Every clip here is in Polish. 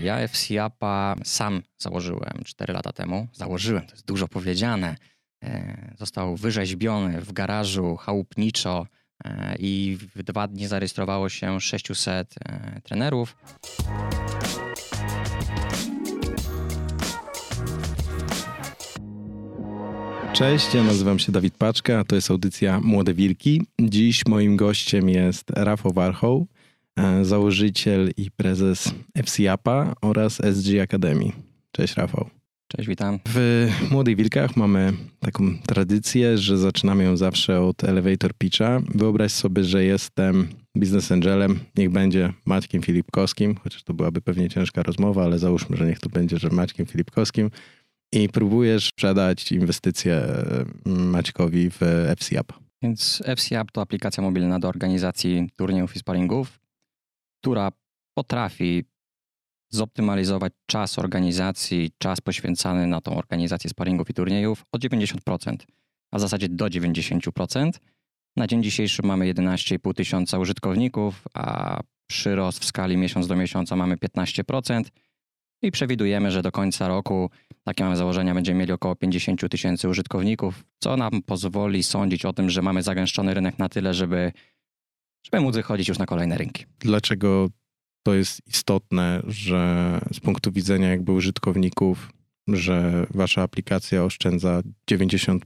A ja FCAPA sam założyłem 4 lata temu. Założyłem, to jest dużo powiedziane. E, został wyrzeźbiony w garażu chałupniczo e, i w dwa dni zarejestrowało się 600 e, trenerów. Cześć, ja nazywam się Dawid Paczka, a to jest audycja Młode Wilki. Dziś moim gościem jest Rafał Warchoł, założyciel i prezes FCAPA oraz SG Academy. Cześć Rafał. Cześć, witam. W Młodych Wilkach mamy taką tradycję, że zaczynamy ją zawsze od elevator pitcha. Wyobraź sobie, że jestem business angelem, niech będzie Maćkiem Filipkowskim, chociaż to byłaby pewnie ciężka rozmowa, ale załóżmy, że niech to będzie, że Maćkiem Filipkowskim i próbujesz sprzedać inwestycje mm, Maćkowi w FCAP. Więc FCAP to aplikacja mobilna do organizacji turniejów i sparingów, która potrafi zoptymalizować czas organizacji, czas poświęcany na tą organizację sparingów i turniejów o 90%, a w zasadzie do 90%. Na dzień dzisiejszy mamy 11,5 tysiąca użytkowników, a przyrost w skali miesiąc do miesiąca mamy 15% i przewidujemy, że do końca roku, takie mamy założenia, będziemy mieli około 50 tysięcy użytkowników, co nam pozwoli sądzić o tym, że mamy zagęszczony rynek na tyle, żeby, żeby móc wychodzić już na kolejne rynki. Dlaczego to jest istotne, że z punktu widzenia jakby użytkowników, że wasza aplikacja oszczędza 90%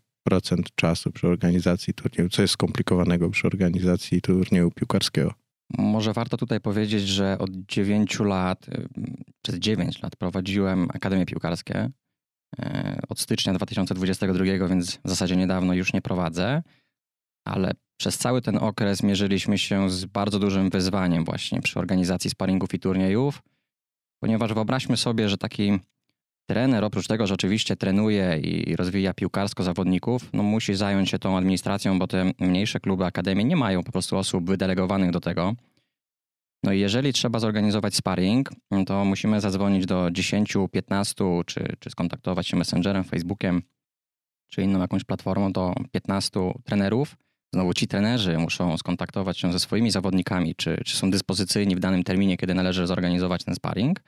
czasu przy organizacji turnieju. Co jest skomplikowanego przy organizacji turnieju piłkarskiego? Może warto tutaj powiedzieć, że od 9 lat, y, przez 9 lat prowadziłem Akademię Piłkarskie. Y, od stycznia 2022, więc w zasadzie niedawno już nie prowadzę, ale przez cały ten okres mierzyliśmy się z bardzo dużym wyzwaniem właśnie przy organizacji sparingów i turniejów, ponieważ wyobraźmy sobie, że taki trener oprócz tego, że oczywiście trenuje i rozwija piłkarsko zawodników, no musi zająć się tą administracją, bo te mniejsze kluby, akademie nie mają po prostu osób wydelegowanych do tego. No i jeżeli trzeba zorganizować sparring, to musimy zadzwonić do 10, 15 czy, czy skontaktować się Messengerem, Facebookiem czy inną jakąś platformą do 15 trenerów, Znowu ci trenerzy muszą skontaktować się ze swoimi zawodnikami, czy, czy są dyspozycyjni w danym terminie, kiedy należy zorganizować ten sparring.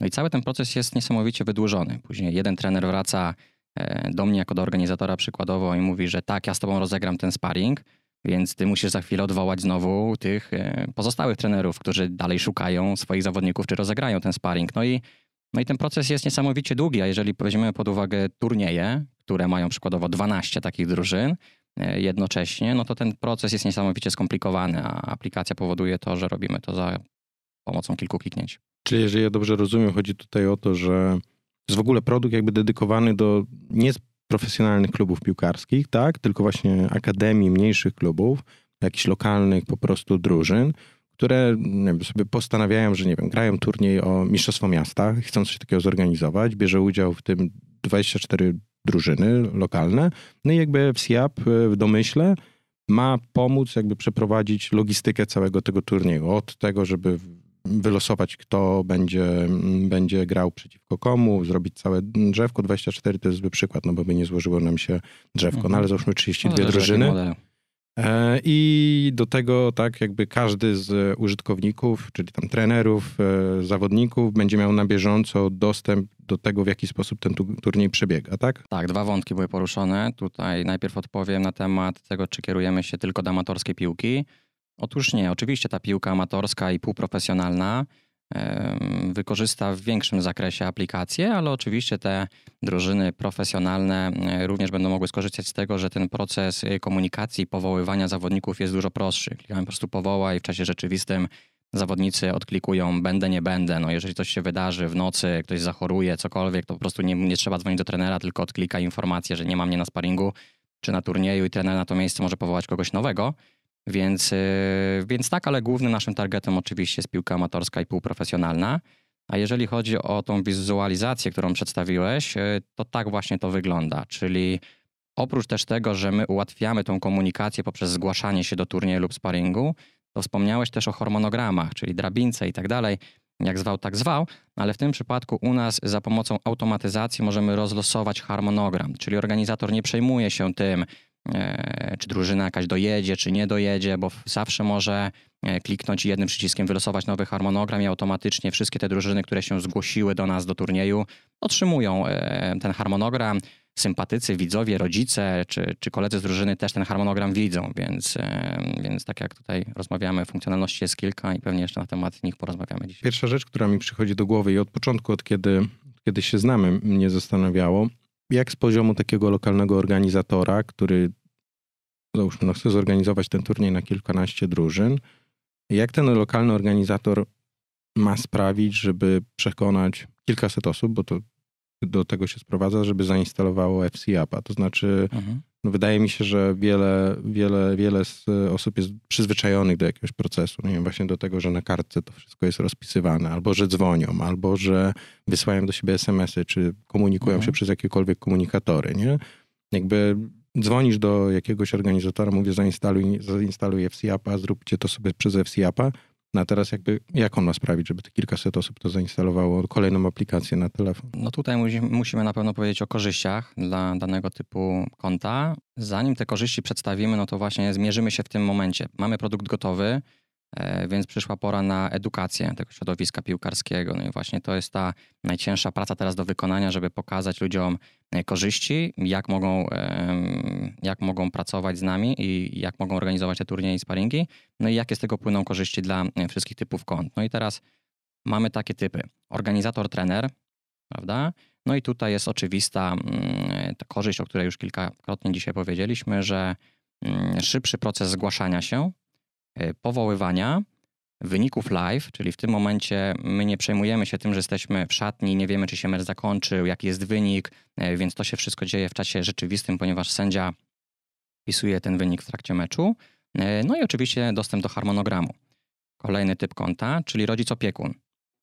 No i cały ten proces jest niesamowicie wydłużony. Później jeden trener wraca e, do mnie jako do organizatora przykładowo i mówi, że tak, ja z tobą rozegram ten sparring, więc ty musisz za chwilę odwołać znowu tych e, pozostałych trenerów, którzy dalej szukają swoich zawodników, czy rozegrają ten sparring. No i, no i ten proces jest niesamowicie długi, a jeżeli weźmiemy pod uwagę turnieje, które mają przykładowo 12 takich drużyn, jednocześnie, no to ten proces jest niesamowicie skomplikowany, a aplikacja powoduje to, że robimy to za pomocą kilku kliknięć. Czyli jeżeli ja dobrze rozumiem, chodzi tutaj o to, że jest w ogóle produkt jakby dedykowany do nie profesjonalnych klubów piłkarskich, tak, tylko właśnie akademii mniejszych klubów, jakichś lokalnych po prostu drużyn, które wiem, sobie postanawiają, że nie wiem, grają turniej o Mistrzostwo Miasta, chcą coś takiego zorganizować, bierze udział w tym 24 drużyny lokalne. No i jakby FCAP e, w domyśle ma pomóc jakby przeprowadzić logistykę całego tego turnieju. Od tego, żeby wylosować, kto będzie, będzie grał przeciwko komu, zrobić całe drzewko. 24 to jest zły przykład, no bo by nie złożyło nam się drzewko, mhm. no ale załóżmy 32 no, drużyny. E, I do tego, tak, jakby każdy z użytkowników, czyli tam trenerów, e, zawodników, będzie miał na bieżąco dostęp do tego, w jaki sposób ten turniej przebiega, tak? Tak, dwa wątki były poruszone. Tutaj najpierw odpowiem na temat tego, czy kierujemy się tylko do amatorskiej piłki. Otóż nie, oczywiście ta piłka amatorska i półprofesjonalna wykorzysta w większym zakresie aplikacje, ale oczywiście te drużyny profesjonalne również będą mogły skorzystać z tego, że ten proces e, komunikacji, powoływania zawodników jest dużo prostszy. Klikamy po prostu powoła i w czasie rzeczywistym zawodnicy odklikują będę, nie będę. No jeżeli coś się wydarzy w nocy, ktoś zachoruje, cokolwiek, to po prostu nie, nie trzeba dzwonić do trenera, tylko odklika informację, że nie ma mnie na sparingu czy na turnieju i trener na to miejsce może powołać kogoś nowego. Więc, y, więc tak, ale głównym naszym targetem oczywiście jest piłka amatorska i półprofesjonalna. A jeżeli chodzi o tą wizualizację, którą przedstawiłeś, y, to tak właśnie to wygląda. Czyli oprócz też tego, że my ułatwiamy tą komunikację poprzez zgłaszanie się do turnieju lub sparingu, to wspomniałeś też o hormonogramach, czyli drabince i tak dalej. Jak zwał, tak zwał, ale w tym przypadku u nas za pomocą automatyzacji możemy rozlosować harmonogram, czyli organizator nie przejmuje się tym, e, czy drużyna jakaś dojedzie, czy nie dojedzie, bo zawsze może e, kliknąć i jednym przyciskiem wylosować nowy harmonogram i automatycznie wszystkie te drużyny, które się zgłosiły do nas do turnieju, otrzymują e, ten harmonogram. Sympatycy, widzowie, rodzice czy, czy koledzy z drużyny też ten harmonogram widzą, więc, więc tak jak tutaj rozmawiamy, funkcjonalności jest kilka i pewnie jeszcze na temat nich porozmawiamy dzisiaj. Pierwsza rzecz, która mi przychodzi do głowy i od początku, od kiedy, kiedy się znamy, mnie zastanawiało, jak z poziomu takiego lokalnego organizatora, który załóżmy, no chce zorganizować ten turniej na kilkanaście drużyn, jak ten lokalny organizator ma sprawić, żeby przekonać kilkaset osób, bo to do tego się sprowadza, żeby zainstalowało FC Appa. To znaczy, mhm. no wydaje mi się, że wiele, wiele, wiele z osób jest przyzwyczajonych do jakiegoś procesu. Nie wiem, właśnie do tego, że na kartce to wszystko jest rozpisywane, albo że dzwonią, albo że wysyłają do siebie SMS-y, czy komunikują mhm. się przez jakiekolwiek komunikatory, nie? Jakby dzwonisz do jakiegoś organizatora, mówię zainstaluj, zainstaluj FC Appa, zróbcie to sobie przez FC Appa, no a teraz jakby, jak on ma sprawić, żeby te kilkaset osób to zainstalowało kolejną aplikację na telefon? No tutaj musimy na pewno powiedzieć o korzyściach dla danego typu konta. Zanim te korzyści przedstawimy, no to właśnie zmierzymy się w tym momencie. Mamy produkt gotowy, więc przyszła pora na edukację tego środowiska piłkarskiego. No i właśnie to jest ta najcięższa praca teraz do wykonania, żeby pokazać ludziom e, korzyści, jak mogą, jak mogą pracować z nami i jak mogą organizować te turnieje i sparingi, no i jakie z tego płyną korzyści dla e, wszystkich typów kont. No i teraz mamy takie typy. Organizator, trener, prawda? No i tutaj jest oczywista mm, ta korzyść, o której już kilkakrotnie dzisiaj powiedzieliśmy, że mm, szybszy proces zgłaszania się, E, powoływania wyników live, czyli w tym momencie my nie przejmujemy się tym, że jesteśmy w szatni, nie wiemy, czy się mecz zakończył, jaki jest wynik, e, więc to się wszystko dzieje w czasie rzeczywistym, ponieważ sędzia wpisuje ten wynik w trakcie meczu. E, no i oczywiście dostęp do harmonogramu. Kolejny typ konta, czyli rodzic opiekun.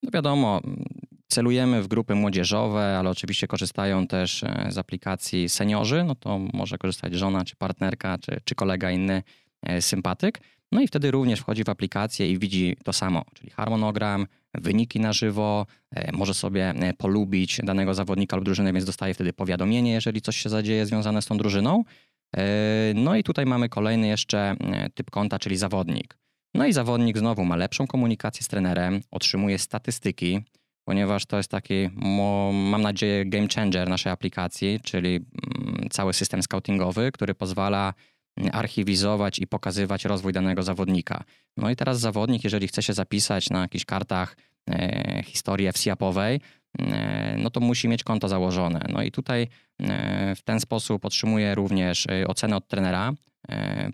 No wiadomo, celujemy w grupy młodzieżowe, ale oczywiście korzystają też z aplikacji seniorzy, no to może korzystać żona, czy partnerka, czy, czy kolega inny sympatyk. No i wtedy również wchodzi w aplikację i widzi to samo, czyli harmonogram, wyniki na żywo, e, może sobie e, polubić danego zawodnika lub drużynę, więc dostaje wtedy powiadomienie, jeżeli coś się zadzieje związane z tą drużyną. E, no i tutaj mamy kolejny jeszcze typ konta, czyli zawodnik. No i zawodnik znowu ma lepszą komunikację z trenerem, otrzymuje statystyki, ponieważ to jest taki, mam nadzieję, game changer naszej aplikacji, czyli mm, cały system scoutingowy, który pozwala archiwizować i pokazywać rozwój danego zawodnika. No i teraz zawodnik, jeżeli chce się zapisać na jakichś kartach e, historii FCAP-owej, e, no to musi mieć konto założone. No i tutaj e, w ten sposób otrzymuje również ocenę od trenera,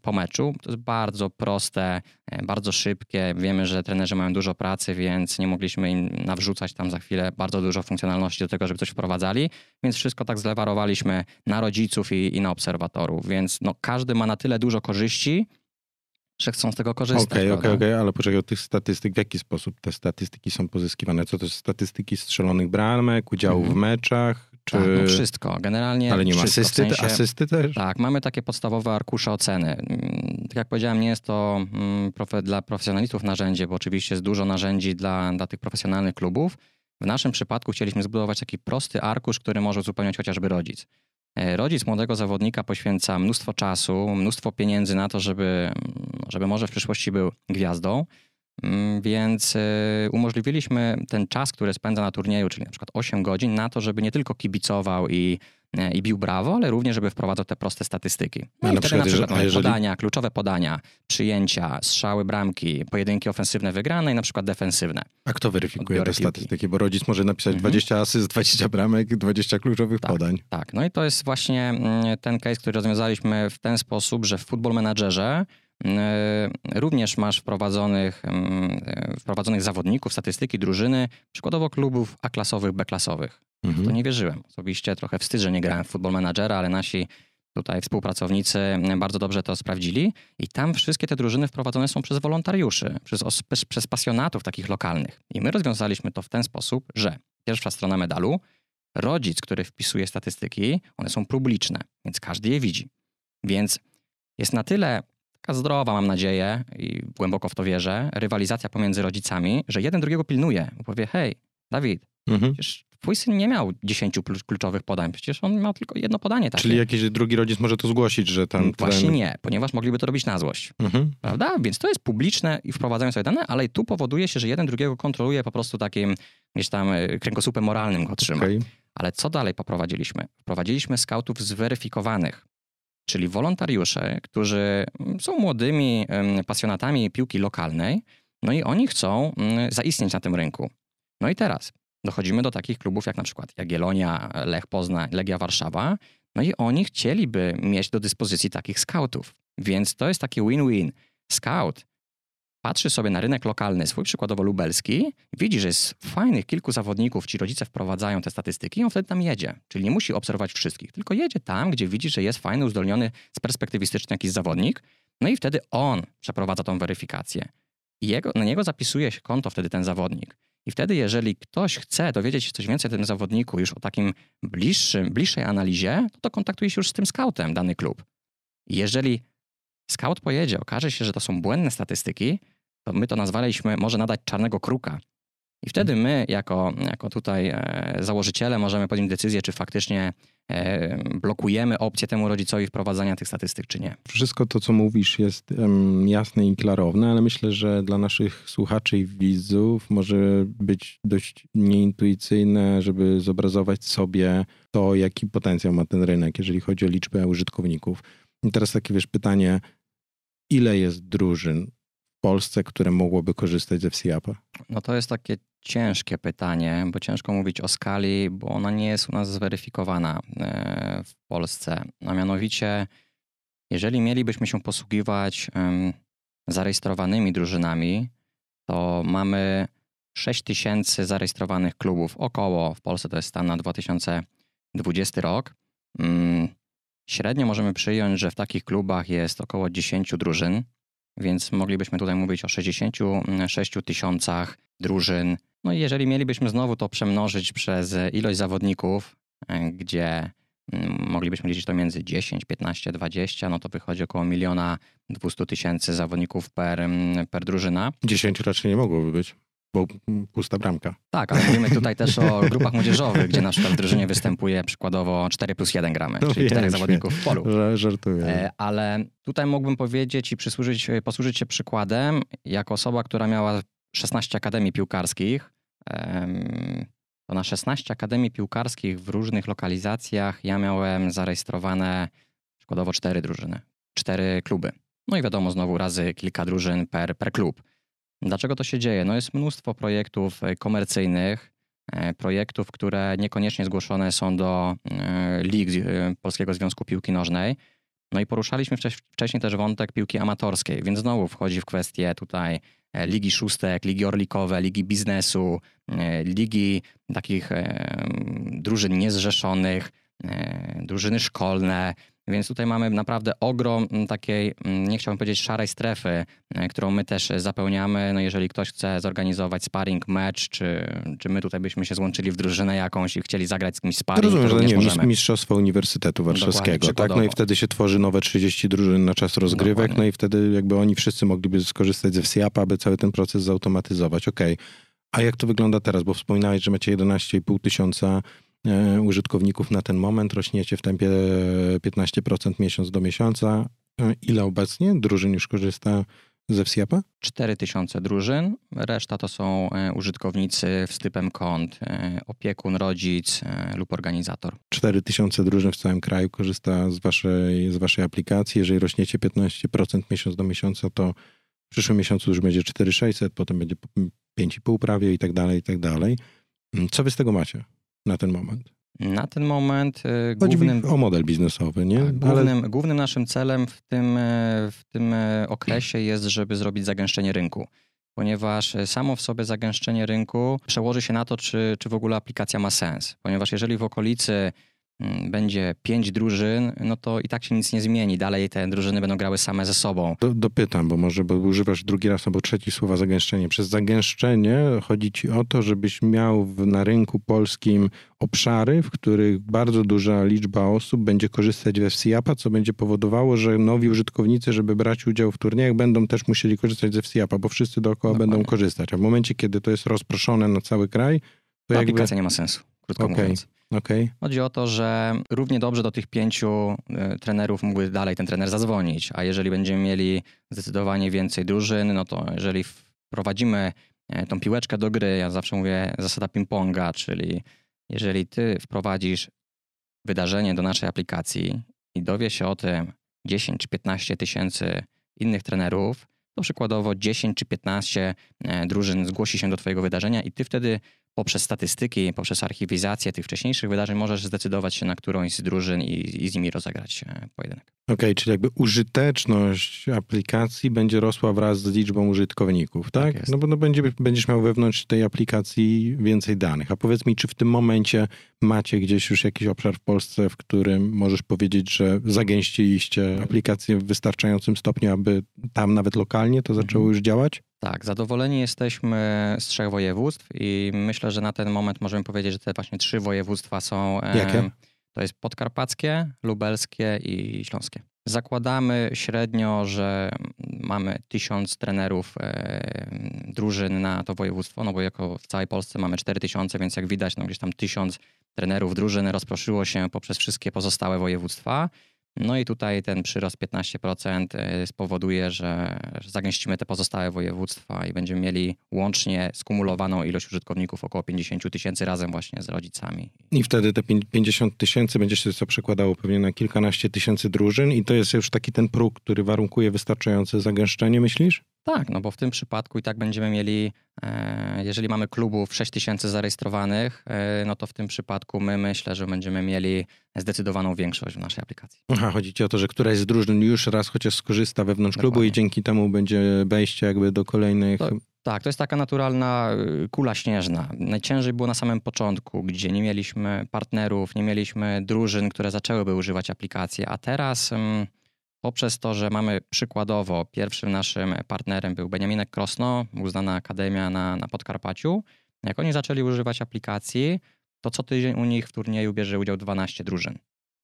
po meczu. To jest bardzo proste, e, bardzo szybkie. Wiemy, że trenerzy mają dużo pracy, więc nie mogliśmy im nawrzucać tam za chwilę bardzo dużo funkcjonalności do tego, żeby coś wprowadzali, więc wszystko tak zlewarowaliśmy na rodziców i, i na obserwatorów, więc no, każdy ma na tyle dużo korzyści, że chcą z tego korzystać. Okej, okej, okej, ale poczekaj, od tych statystyk, w jaki sposób te statystyki są pozyskiwane? Co to jest statystyki strzelonych bramek, udziału w mhm. meczach? Czy... Tak, no wszystko, generalnie Ale nie ma asysty, w sensie, asysty też? Tak, mamy takie podstawowe arkusze oceny. Mm, tak jak powiedziałem, nie jest to mm, dla profesjonalistów narzędzie, bo oczywiście jest dużo narzędzi dla, dla tych profesjonalnych klubów. W naszym przypadku chcieliśmy zbudować taki prosty arkusz, który może uzupełniać chociażby rodzic. E, rodzic młodego zawodnika poświęca mnóstwo czasu, mnóstwo pieniędzy na to, żeby, żeby może w przyszłości był gwiazdą. Mm, więc y, umożliwiliśmy ten czas, który spędza na turnieju, czyli na przykład 8 godzin, na to, żeby nie tylko kibicował i, e, i bił brawo, ale również, żeby wprowadzał te proste statystyki. No, no na przykład, na przykład jeżeli... podania, kluczowe podania, przyjęcia, strzały bramki, pojedynki ofensywne wygrane i na przykład defensywne. A kto weryfikuje te statystyki? Bo rodzic może napisać mhm. 20 asyst, 20 bramek, 20 kluczowych tak, podań. Tak, no i to jest właśnie mm, ten case, który rozwiązaliśmy w ten sposób, że w Football Managerze również masz wprowadzonych, mm, e, wprowadzonych zawodników, statystyki drużyny, przykładowo klubów A-klasowych, B-klasowych. Mhm. To nie wierzyłem. Osobiście trochę wstyd, że nie grałem w Football Managera, ale nasi tutaj współpracownicy bardzo dobrze to sprawdzili i tam wszystkie te drużyny wprowadzone są przez wolontariuszy, przez, przez pasjonatów takich lokalnych. I my rozwiązaliśmy to w ten sposób, że pierwsza strona medalu, rodzic, który wpisuje statystyki, one są publiczne, więc każdy je widzi. Więc jest na tyle taka zdrowa, mam nadzieję, i głęboko w to wierzę, rywalizacja pomiędzy rodzicami, że jeden drugiego pilnuje. Powie, hej, Dawid, mhm. przecież twój syn nie miał 10 kluczowych podań, przecież on miał tylko jedno podanie takie. Czyli jakiś drugi rodzic może to zgłosić, że tam... Właśnie ten... nie, ponieważ mogliby to robić na złość. Mhm. Prawda? Więc to jest publiczne i wprowadzają sobie dane, ale tu powoduje się, że jeden drugiego kontroluje po prostu takim gdzieś tam e, kręgosłupem moralnym go trzyma. Okay. Ale co dalej poprowadziliśmy? Wprowadziliśmy skautów zweryfikowanych, czyli wolontariusze, którzy są młodymi pasjonatami piłki lokalnej, no i oni chcą mm, zaistnieć na tym rynku. No i teraz dochodzimy do takich klubów jak na przykład Jagiellonia, Lech Poznań, Legia Warszawa, no i oni chcieliby mieć do dyspozycji takich scoutów. Więc to jest taki win-win. Scout patrzy sobie na rynek lokalny, swój przykładowo lubelski, widzi, że jest fajnych kilku zawodników, ci rodzice wprowadzają te statystyki i on wtedy tam jedzie. Czyli nie musi obserwować wszystkich, tylko jedzie tam, gdzie widzi, że jest fajny, uzdolniony, sperspektywistyczny jakiś zawodnik, no i wtedy on przeprowadza tą weryfikację. I jego, na niego zapisuje się konto wtedy ten zawodnik. I wtedy, jeżeli ktoś chce dowiedzieć się coś więcej o tym zawodniku, już o takim bliższym, bliższej analizie, to, to kontaktuje się już z tym scoutem dany klub. I jeżeli scout pojedzie, okaże się, że to są błędne statystyki, to my to nazwaliśmy może nadać czarnego kruka. I wtedy my, jako, jako tutaj e, założyciele, możemy podjąć decyzję, czy faktycznie e, blokujemy opcję temu rodzicowi wprowadzania tych statystyk, czy nie. Wszystko to, co mówisz, jest jasne i klarowne, ale myślę, że dla naszych słuchaczy i widzów może być dość nieintuicyjne, żeby zobrazować sobie to, jaki potencjał ma ten rynek, jeżeli chodzi o liczbę użytkowników. I teraz takie wiesz pytanie, ile jest drużyn Polsce, które mogłoby korzystać ze FCAP-a? No to jest takie ciężkie pytanie, bo ciężko mówić o skali, bo ona nie jest u nas zweryfikowana e, w Polsce. A mianowicie, jeżeli mielibyśmy się posługiwać zarejestrowanymi drużynami, to mamy 6 tysięcy zarejestrowanych klubów, około w Polsce to jest stan na 2020 rok. Mm, średnio możemy przyjąć, że w takich klubach jest około 10 drużyn więc moglibyśmy tutaj mówić o 66 tysiącach drużyn. No i jeżeli mielibyśmy znowu to przemnożyć przez ilość zawodników, e, gdzie mm, moglibyśmy liczyć to między 10, 15, 20, no to wychodzi około miliona 200 tysięcy zawodników per, mm, per drużyna. 10 raczej nie mogłoby być bo pusta bramka. Tak, ale mówimy tutaj też o grupach młodzieżowych, gdzie na przykład w drużynie występuje przykładowo 4 plus 1 gramy, no czyli 4 zawodników w polu. Żartuję. E, ale tutaj mógłbym powiedzieć i przysłużyć, e, posłużyć się przykładem, jako osoba, która miała 16 akademii piłkarskich, to na 16 akademii piłkarskich w różnych lokalizacjach ja miałem zarejestrowane przykładowo 4 drużyny, 4 kluby. No i wiadomo, znowu razy kilka drużyn per, per klub. Dlaczego to się dzieje? No jest mnóstwo projektów e, komercyjnych, e, projektów, które niekoniecznie zgłoszone są do e, lig Polskiego Związku Piłki Nożnej. No i poruszaliśmy wcześniej też wątek piłki amatorskiej, więc znowu wchodzi w kwestię tutaj ligi szóstek, ligi orlikowe, ligi biznesu, ligi takich drużyn niezrzeszonych, drużyny szkolne, więc tutaj mamy naprawdę ogrom takiej, nie chciałbym powiedzieć szarej strefy, e, którą my też zapełniamy. No jeżeli ktoś chce zorganizować sparring, mecz, czy, czy my tutaj byśmy się złączyli w drużynę jakąś i chcieli zagrać z kimś sparring, Rozumiem, to że nie, możemy. Mistrzostwo Uniwersytetu Warszawskiego, tak? No i wtedy się tworzy nowe 30 drużyn na czas rozgrywek, Dokładnie. no i wtedy jakby oni wszyscy mogliby skorzystać ze FCAP, aby cały ten proces zautomatyzować. Okej. Okay. A jak to wygląda teraz? Bo wspominałeś, że macie 11,5 tysiąca użytkowników na ten moment. Rośniecie w tempie 15% miesiąc do miesiąca. E, ile obecnie drużyn już korzysta ze FCAP-a? 4000 drużyn, reszta to są e, użytkownicy z typem kont, opiekun, rodzic lub organizator. 4000 drużyn w całym kraju korzysta z waszej, z waszej aplikacji. Jeżeli rośniecie 15% miesiąc do miesiąca, to w przyszłym miesiącu już będzie 4600, potem będzie 5,5 prawie i tak dalej, i tak dalej. Co wy z tego macie? Na ten moment? Na ten moment y, głównym... o model biznesowy, nie? Tak, głównym, Ale... głównym naszym celem w tym, y, w tym y, okresie jest, żeby zrobić zagęszczenie rynku. Ponieważ samo w sobie zagęszczenie rynku przełoży się na to, czy, czy w ogóle aplikacja ma sens. Ponieważ jeżeli w okolicy będzie pięć drużyn, no to i tak się nic nie zmieni. Dalej te drużyny będą grały same ze sobą. Do, dopytam, bo może bo używasz drugi raz albo trzeci słowa zagęszczenie. Przez zagęszczenie chodzi ci o to, żebyś miał w, na rynku polskim obszary, w których bardzo duża liczba osób będzie korzystać ze FCAP-a, co będzie powodowało, że nowi użytkownicy, żeby brać udział w turniejach, będą też musieli korzystać ze FCAP-a, bo wszyscy dookoła Dokładnie. będą korzystać. A w momencie, kiedy to jest rozproszone na cały kraj, to, to jakby... aplikacja nie ma sensu. Krótko Okej. mówiąc. Okej. Chodzi o to, że równie dobrze do tych pięciu y, trenerów mógłby dalej ten trener zadzwonić, a jeżeli będziemy mieli zdecydowanie więcej drużyn, no to jeżeli wprowadzimy e, tą piłeczkę do gry, ja zawsze mówię zasada ping-ponga, czyli jeżeli ty wprowadzisz wydarzenie do naszej aplikacji i dowie się o tym 10 czy 15 tysięcy innych trenerów, to przykładowo 10 czy 15 e, drużyn zgłosi się do Twojego wydarzenia i Ty wtedy poprzez statystyki, poprzez archiwizację tych wcześniejszych wydarzeń możesz zdecydować się na którąś z drużyn i, i z nimi rozegrać e, pojedynek. Okej, czyli jakby użyteczność aplikacji będzie rosła wraz z liczbą użytkowników, tak? Tak no bo no będzie, będziesz miał wewnątrz tej aplikacji więcej danych. A powiedz mi, czy w tym momencie macie gdzieś już jakiś obszar w Polsce, w którym możesz powiedzieć, że zagęściliście aplikację w wystarczającym stopniu, aby tam nawet lokalnie to zaczęło Mhm. już działać? Tak, zadowoleni jesteśmy z trzech województw i myślę, że na ten moment możemy powiedzieć, że te właśnie trzy województwa są. Jakie? To jest podkarpackie, lubelskie i śląskie. Zakładamy średnio, że mamy tysiąc trenerów e, drużyn na to województwo, no bo jako w całej Polsce mamy 4000, więc jak widać, no gdzieś tam tysiąc trenerów drużyny rozproszyło się poprzez wszystkie pozostałe województwa. No i tutaj ten przyrost 15% e, spowoduje, że zagęścimy te pozostałe województwa i będziemy mieli łącznie skumulowaną ilość użytkowników około 50 tysięcy razem właśnie z rodzicami. I wtedy te pięć- 50 tysięcy będzie się to przekładało pewnie na kilkanaście tysięcy drużyn i to jest już taki ten próg, który warunkuje wystarczające zagęszczenie, myślisz? Tak, no bo w tym przypadku i tak będziemy mieli, e, jeżeli mamy klubów 6 tysięcy zarejestrowanych, e, no to w tym przypadku my myślę, że będziemy mieli zdecydowaną większość w naszej aplikacji. Aha, chodzi ci o to, że któraś z drużyn już raz chociaż skorzysta wewnątrz klubu Dokładnie. i dzięki temu będzie wejście jakby do kolejnych... To- Tak, to jest taka naturalna y, kula śnieżna. Najciężej było na samym początku, gdzie nie mieliśmy partnerów, nie mieliśmy drużyn, które zaczęłyby używać aplikacji, a teraz ym, poprzez to, że mamy przykładowo, pierwszym naszym partnerem był Beniaminek Krosno, uznana akademia na, na Podkarpaciu. Jak oni zaczęli używać aplikacji, to co tydzień u nich w turnieju bierze udział 12 drużyn.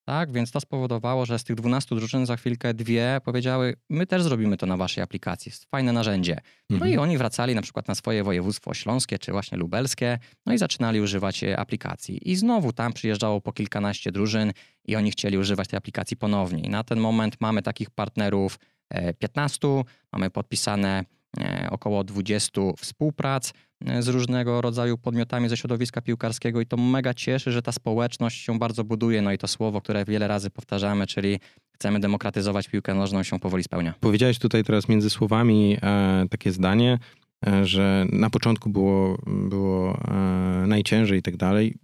Tak, więc to spowodowało, że z tych 12 drużyn za chwilkę dwie powiedziały: My też zrobimy to na waszej aplikacji. Jest fajne narzędzie. No Mhm. i oni wracali na przykład na swoje województwo śląskie czy właśnie lubelskie, no i zaczynali używać e, aplikacji. I znowu tam przyjeżdżało po kilkanaście drużyn i oni chcieli używać tej aplikacji ponownie. I na ten moment mamy takich partnerów e, 15, mamy podpisane e, około 20 współprac e, z różnego rodzaju podmiotami ze środowiska piłkarskiego i to mega cieszy, że ta społeczność się bardzo buduje. No i to słowo, które wiele razy powtarzamy, czyli chcemy demokratyzować piłkę nożną się powoli spełnia. Powiedziałeś tutaj teraz między słowami e, takie zdanie, e, że na początku było, było e, najciężej i tak dalej.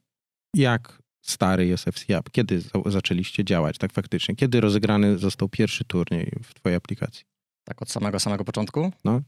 Jak stary jest FC App? Kiedy za- zaczęliście działać tak faktycznie? Kiedy rozegrany został pierwszy turniej w twojej aplikacji? Tak od samego, samego początku? No.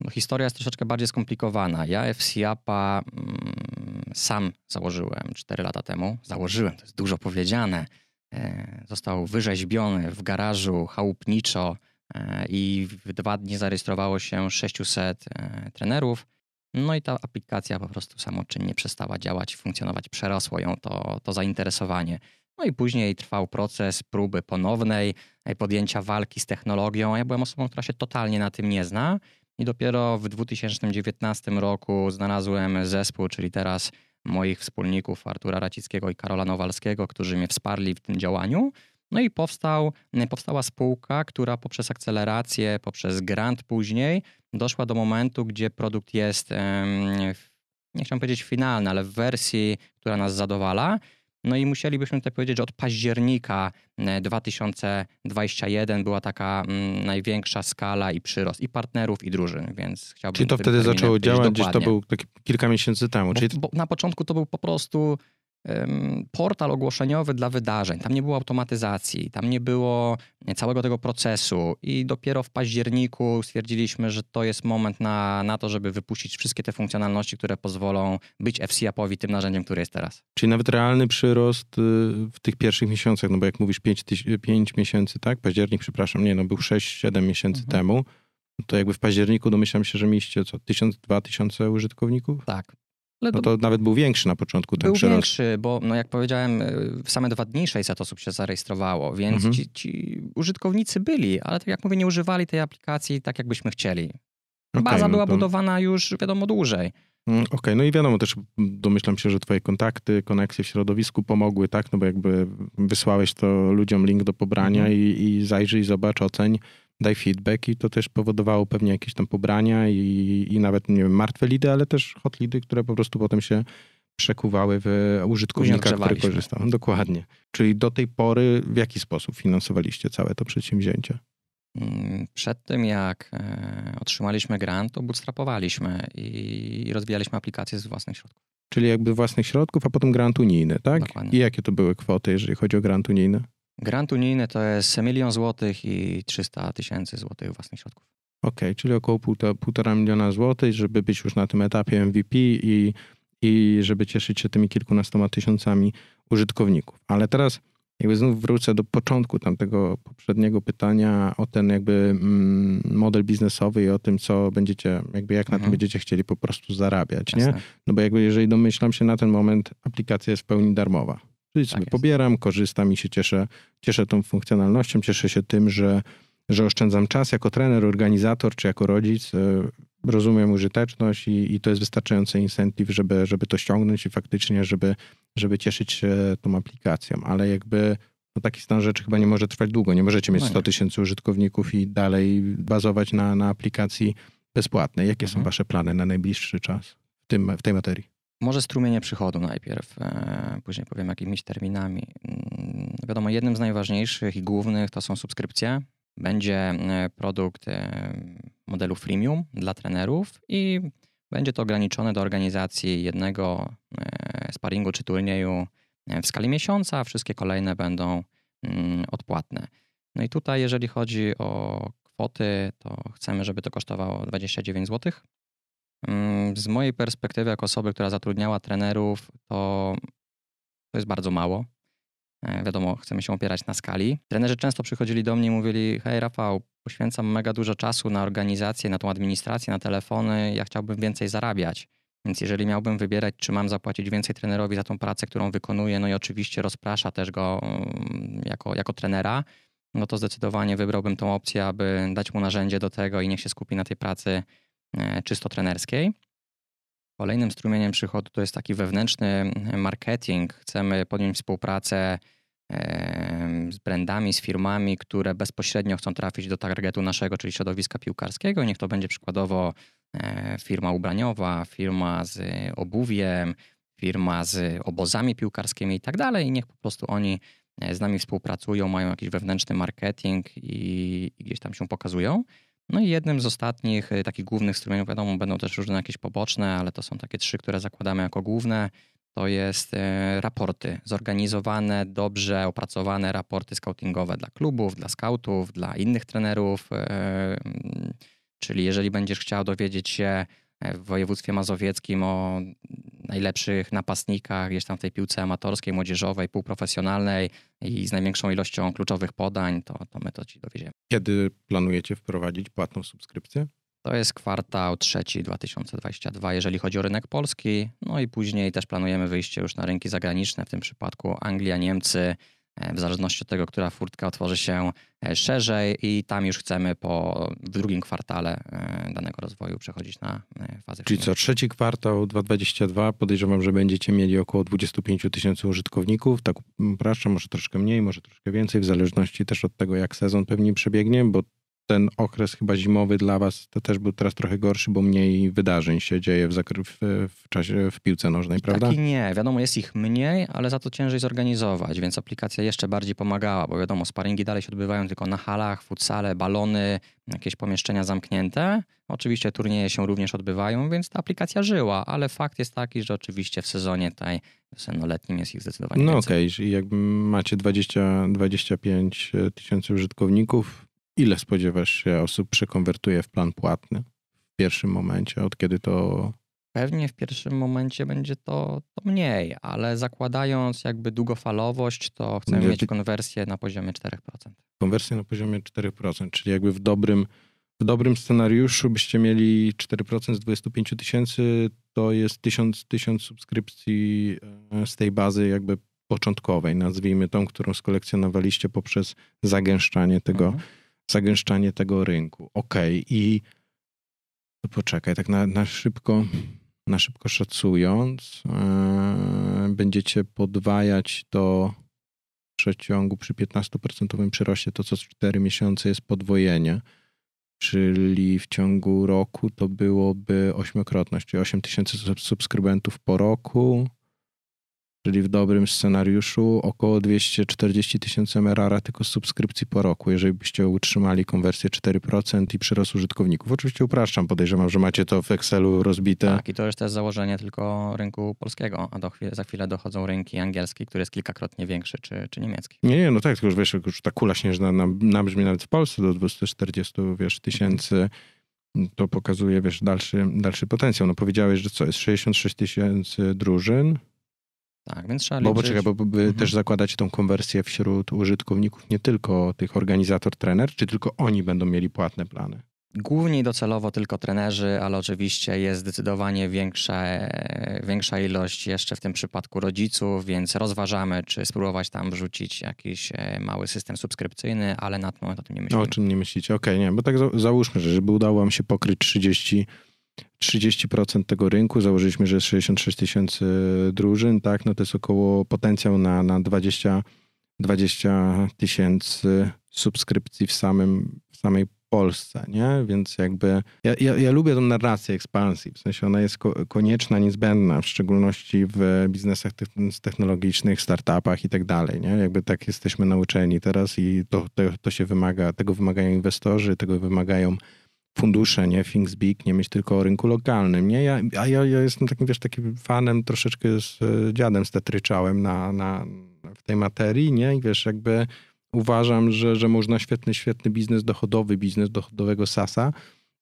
No, historia jest troszeczkę bardziej skomplikowana. Ja FCAPA mm, sam założyłem 4 lata temu. Założyłem, to jest dużo powiedziane. E, został wyrzeźbiony w garażu chałupniczo e, i w dwa dni zarejestrowało się 600 e, trenerów. No i ta aplikacja po prostu samoczynnie przestała działać, funkcjonować, przerosło ją to, to zainteresowanie. No i później trwał proces próby ponownej, podjęcia walki z technologią. Ja byłem osobą, która się totalnie na tym nie zna. I dopiero w 2019 roku znalazłem zespół, czyli teraz moich wspólników Artura Racickiego i Karola Nowalskiego, którzy mnie wsparli w tym działaniu. No i powstał, powstała spółka, która poprzez akcelerację, poprzez grant później doszła do momentu, gdzie produkt jest, nie chciałem powiedzieć finalny, ale w wersji, która nas zadowala. No i musielibyśmy tutaj powiedzieć, że od października e, 2021 była taka mm, największa skala i przyrost i partnerów, i drużyn, więc chciałbym Czyli to wtedy zaczęło działać, gdzieś to był taki kilka miesięcy temu. Bo, Czyli bo na początku to był po prostu portal ogłoszeniowy dla wydarzeń. Tam nie było automatyzacji, tam nie było całego tego procesu i dopiero w październiku stwierdziliśmy, że to jest moment na, na to, żeby wypuścić wszystkie te funkcjonalności, które pozwolą być FCAP-owi tym narzędziem, które jest teraz. Czyli nawet realny przyrost y, w tych pierwszych miesiącach, no bo jak mówisz 5, 5 miesięcy, tak? Październik, przepraszam, nie, no był 6-7 miesięcy Mhm. temu. To jakby w październiku domyślam się, że mieliście co, 1000-2000 użytkowników? Tak. Ale No to nawet był większy na początku ten Był przyrost. większy, bo no jak powiedziałem, y, same dwa dni 600 osób się zarejestrowało, więc Mhm. ci, ci użytkownicy byli, ale tak jak mówię, nie używali tej aplikacji tak, jakbyśmy chcieli. Baza no była to- budowana już, wiadomo, dłużej. Mm, Okej, no i wiadomo też, domyślam się, że twoje kontakty, koneksje w środowisku pomogły, tak? No bo jakby wysłałeś to ludziom link do pobrania Mhm. i, i zajrzyj, zobacz, oceń, daj feedback i to też powodowało pewnie jakieś tam pobrania i, i nawet, nie wiem, martwe lidy, ale też hot lidy, które po prostu potem się przekuwały w użytkownika, który korzystał. Dokładnie. Czyli do tej pory w jaki sposób finansowaliście całe to przedsięwzięcie? Mm, Przed tym, jak e, otrzymaliśmy grant, to bootstrapowaliśmy i rozwijaliśmy aplikację z własnych środków. Czyli jakby własnych środków, a potem grant unijny, tak? Dokładnie. I jakie to były kwoty, jeżeli chodzi o grant unijny? Grant unijny to jest milion złotych i 300 tysięcy złotych własnych środków. Okej, czyli około półtora, półtora miliona złotych, żeby być już na tym etapie MVP i, i żeby cieszyć się tymi kilkunastoma tysiącami użytkowników. Ale teraz jakby znów wrócę do początku tamtego poprzedniego pytania o ten jakby mm, model biznesowy i o tym, co będziecie, jakby jak na tym Mhm. będziecie chcieli po prostu zarabiać, nie? Jasne. No bo jakby jeżeli domyślam się na ten moment, aplikacja jest w pełni darmowa. Czyli sobie jest. pobieram, korzystam i się cieszę, cieszę tą funkcjonalnością, cieszę się tym, że, że oszczędzam czas jako trener, organizator czy jako rodzic. e, Rozumiem użyteczność i, i to jest wystarczający incentyw, żeby, żeby to ściągnąć i faktycznie, żeby, żeby cieszyć się tą aplikacją. Ale jakby no taki stan rzeczy chyba nie może trwać długo. Nie możecie mieć No nie. 100 tysięcy użytkowników i dalej bazować na, na aplikacji bezpłatnej. Jakie są Mhm. wasze plany na najbliższy czas w, tym, w tej materii? Może strumienie przychodu najpierw, e, później powiem jakimiś terminami. Mm, Wiadomo, jednym z najważniejszych i głównych to są subskrypcje. Będzie e, produkt e, modelu freemium dla trenerów i będzie to ograniczone do organizacji jednego sparingu czy turnieju w skali miesiąca, a wszystkie kolejne będą mm, odpłatne. No i tutaj, jeżeli chodzi o kwoty, to chcemy, żeby to kosztowało 29 zł. Mm, Z mojej perspektywy, jako osoby, która zatrudniała trenerów, to, to jest bardzo mało. E, Wiadomo, chcemy się opierać na skali. Trenerzy często przychodzili do mnie i mówili: Hej, Rafał, poświęcam mega dużo czasu na organizację, na tą administrację, na telefony. Ja chciałbym więcej zarabiać. Więc jeżeli miałbym wybierać, czy mam zapłacić więcej trenerowi za tą pracę, którą wykonuje, no i oczywiście rozprasza też go mm, jako, jako trenera, no to zdecydowanie wybrałbym tą opcję, aby dać mu narzędzie do tego i niech się skupi na tej pracy czysto trenerskiej. Kolejnym strumieniem przychodu to jest taki wewnętrzny marketing. Chcemy podjąć współpracę em, z brandami, z firmami, które bezpośrednio chcą trafić do targetu naszego, czyli środowiska piłkarskiego. Niech to będzie przykładowo e, firma ubraniowa, firma z obuwiem, firma z obozami piłkarskimi i tak dalej. I niech po prostu oni e, z nami współpracują, mają jakiś wewnętrzny marketing i gdzieś tam się pokazują. No i jednym z ostatnich e, takich głównych strumieniów, wiadomo, będą też różne jakieś poboczne, ale to są takie trzy, które zakładamy jako główne. To jest e, raporty, zorganizowane, dobrze opracowane raporty scoutingowe dla klubów, dla scoutów, dla innych trenerów. e, mm, Czyli jeżeli będziesz chciał dowiedzieć się w województwie mazowieckim o najlepszych napastnikach gdzieś tam w tej piłce amatorskiej, młodzieżowej, półprofesjonalnej i z największą ilością kluczowych podań, to, to my to ci dowiedziemy. Kiedy planujecie wprowadzić płatną subskrypcję? To jest kwartał trzeci 2022, jeżeli chodzi o rynek polski. No i później też planujemy wyjście już na rynki zagraniczne, w tym przypadku Anglia, Niemcy, w zależności od tego, która furtka otworzy się e, szerzej i tam już chcemy po drugim kwartale e, danego rozwoju przechodzić na e, fazę Czyli co, trzeci kwartał 2022, podejrzewam, że będziecie mieli około 25 tysięcy użytkowników, tak upraszczam, może troszkę mniej, może troszkę więcej, w zależności też od tego, jak sezon pewnie przebiegnie, bo ten okres chyba zimowy dla was to też był teraz trochę gorszy, bo mniej wydarzeń się dzieje w, w, czasie w piłce nożnej, prawda? Tak i nie. Wiadomo, jest ich mniej, ale za to ciężej zorganizować, więc aplikacja jeszcze bardziej pomagała, bo wiadomo, sparingi dalej się odbywają tylko na halach, futsale, balony, jakieś pomieszczenia zamknięte. Oczywiście turnieje się również odbywają, więc ta aplikacja żyła, ale fakt jest taki, że oczywiście w sezonie tutaj wiosennoletnim jest ich zdecydowanie No więcej. okej, okay. jakby macie 20, 25 tysięcy użytkowników, ile spodziewasz się osób przekonwertuje w plan płatny w pierwszym momencie, od kiedy to... Pewnie w pierwszym momencie będzie to, to mniej, ale zakładając jakby długofalowość, to chcemy mieć konwersję na poziomie 4%. Konwersja na poziomie 4%, czyli jakby w dobrym, w dobrym scenariuszu byście mieli 4% z 25 tysięcy, to jest 1000, 1000 subskrypcji e, z tej bazy jakby początkowej, nazwijmy tą, którą skolekcjonowaliście poprzez zagęszczanie tego, Mhm. Zagęszczanie tego rynku. Okej, i to poczekaj, tak na, na szybko. na szybko szacując, e, będziecie podwajać to w przeciągu przy 15% przyroście, to co 4 miesiące jest podwojenie, czyli w ciągu roku to byłoby ośmiokrotność, czyli 8 tysięcy subskrybentów po roku, czyli w dobrym scenariuszu około 240 tysięcy MRR tylko z subskrypcji po roku, jeżeli byście utrzymali konwersję 4% i przyrost użytkowników. Oczywiście upraszczam, podejrzewam, że macie to w Excelu rozbite. Tak, i to jest też założenie tylko rynku polskiego, a do za chwilę dochodzą rynki angielski, który jest kilkakrotnie większy, czy, czy niemiecki. Nie, nie, no tak, tylko już wiesz, już ta kula śnieżna nabrzmi nawet w Polsce do 240 wiesz, tysięcy, to pokazuje, wiesz, dalszy, dalszy potencjał. No powiedziałeś, że co, jest 66 tysięcy drużyn, tak, więc trzeba bo, liczyć. Bo, bo wy mhm. też zakładacie tą konwersję wśród użytkowników, nie tylko tych organizator-trener, czy tylko oni będą mieli płatne plany? Głównie docelowo tylko trenerzy, ale oczywiście jest zdecydowanie większa, większa ilość jeszcze w tym przypadku rodziców, więc rozważamy, czy spróbować tam wrzucić jakiś e, mały system subskrypcyjny, ale na ten moment o tym nie myślimy. O czym nie myślicie? Okej, okay, nie, bo tak załóżmy, że żeby udało wam się pokryć 30 30% tego rynku, założyliśmy, że jest 66 tysięcy drużyn, tak, no to jest około potencjał na, na 20, 20 tysięcy subskrypcji w, samym, w samej Polsce, nie? Więc jakby ja, ja, ja lubię tą narrację ekspansji, w sensie ona jest ko konieczna, niezbędna, w szczególności w biznesach technologicznych, startupach i tak dalej, nie? Jakby tak jesteśmy nauczeni teraz i to, to, to się wymaga, tego wymagają inwestorzy, tego wymagają fundusze, nie Things Big, nie mieć tylko o rynku lokalnym, nie? Ja, a ja, ja jestem takim, wiesz, takim fanem troszeczkę z e, dziadem stetryczałem na, na, w tej materii, nie? I wiesz, jakby uważam, że, że można świetny, świetny biznes dochodowy, biznes dochodowego SASA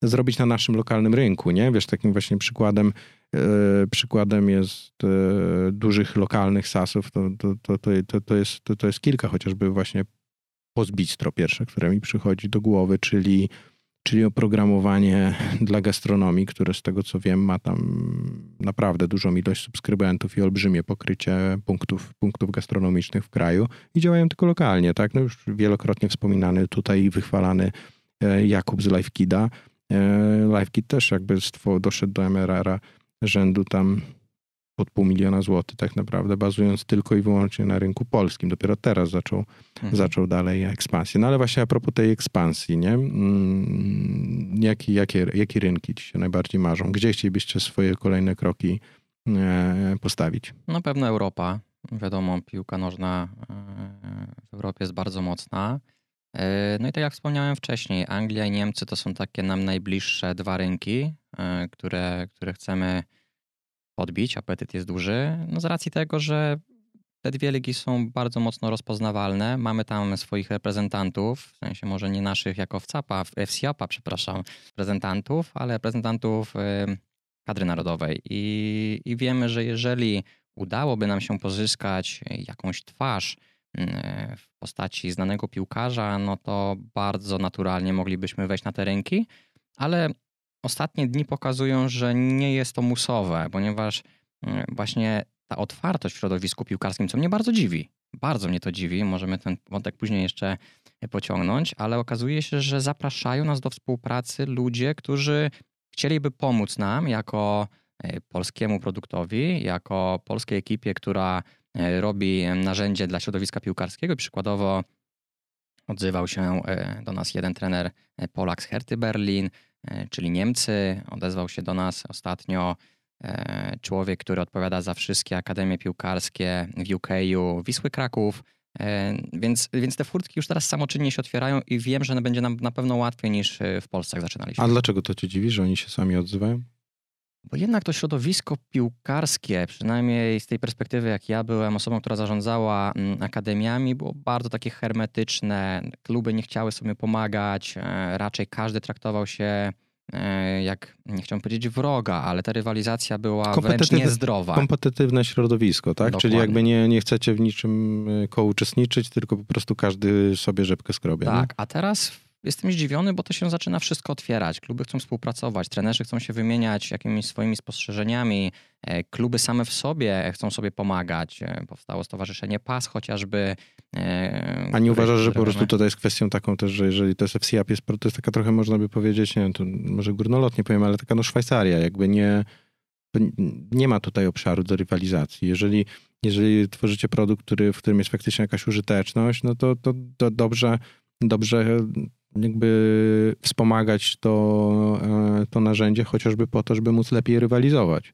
zrobić na naszym lokalnym rynku, nie? Wiesz, takim właśnie przykładem e, przykładem jest e, dużych lokalnych SASów, to, to, to, to, to, jest, to, to jest kilka, chociażby właśnie Pozbistro pierwsze, które mi przychodzi do głowy, czyli czyli oprogramowanie dla gastronomii, które z tego co wiem ma tam naprawdę dużą ilość subskrybentów i olbrzymie pokrycie punktów, punktów gastronomicznych w kraju i działają tylko lokalnie, tak? No już wielokrotnie wspominany tutaj i wychwalany e, Jakub z LiveKida. E, LiveKid też jakby doszedł do MRR-a rzędu tam pod pół miliona złotych tak naprawdę, bazując tylko i wyłącznie na rynku polskim. Dopiero teraz zaczął, mhm. zaczął dalej ekspansję. No ale właśnie a propos tej ekspansji, nie? Mm, jakie, jakie, jakie rynki ci się najbardziej marzą? Gdzie chcielibyście swoje kolejne kroki e, postawić? Na pewno Europa. Wiadomo, piłka nożna e, w Europie jest bardzo mocna. E, no i tak jak wspomniałem wcześniej, Anglia i Niemcy to są takie nam najbliższe dwa rynki, które, które chcemy podbić, apetyt jest duży, no z racji tego, że te dwie ligi są bardzo mocno rozpoznawalne. Mamy tam swoich reprezentantów, w sensie może nie naszych jako WCAP-a, FCAP-a, przepraszam, reprezentantów, ale reprezentantów kadry narodowej. I, I wiemy, że jeżeli udałoby nam się pozyskać jakąś twarz w postaci znanego piłkarza, no to bardzo naturalnie moglibyśmy wejść na te rynki, ale ostatnie dni pokazują, że nie jest to musowe, ponieważ mm, właśnie ta otwartość w środowisku piłkarskim, co mnie bardzo dziwi, bardzo mnie to dziwi, możemy ten wątek później jeszcze pociągnąć, ale okazuje się, że zapraszają nas do współpracy ludzie, którzy chcieliby pomóc nam jako e, polskiemu produktowi, jako polskiej ekipie, która e, robi narzędzie dla środowiska piłkarskiego. Przykładowo odzywał się e, do nas jeden trener Polak z Herty Berlin, E, czyli Niemcy. Odezwał się do nas ostatnio e, człowiek, który odpowiada za wszystkie akademie piłkarskie w UK-u, Wisły Kraków. E, więc, więc te furtki już teraz samoczynnie się otwierają i wiem, że będzie nam na pewno łatwiej niż w Polsce zaczynaliśmy. A dlaczego to cię dziwi, że oni się sami odzywają? Bo jednak to środowisko piłkarskie, przynajmniej z tej perspektywy, jak ja byłem osobą, która zarządzała mm, akademiami, było bardzo takie hermetyczne. Kluby nie chciały sobie pomagać, e, raczej każdy traktował się e, jak, nie chciałbym powiedzieć wroga, ale ta rywalizacja była wręcz niezdrowa. Kompetytywne środowisko, tak? Dokładnie. Czyli jakby nie, nie chcecie w niczym e, kołuczestniczyć, tylko po prostu każdy sobie rzepkę skrobie. Tak, nie? a teraz jestem zdziwiony, bo to się zaczyna wszystko otwierać. Kluby chcą współpracować, trenerzy chcą się wymieniać jakimiś swoimi spostrzeżeniami, e, kluby same w sobie chcą sobie pomagać. E, powstało Stowarzyszenie PAS chociażby. E, A nie uważasz, że po prostu to jest kwestią taką też, że jeżeli to jest FCAP, jest, to jest taka trochę, można by powiedzieć, nie wiem, to może górnolotnie powiem, ale taka no Szwajcaria, jakby nie nie ma tutaj obszaru do rywalizacji. Jeżeli, jeżeli tworzycie produkt, który, w którym jest faktycznie jakaś użyteczność, no to, to, to dobrze, dobrze jakby wspomagać to, e, to narzędzie, chociażby po to, żeby móc lepiej rywalizować.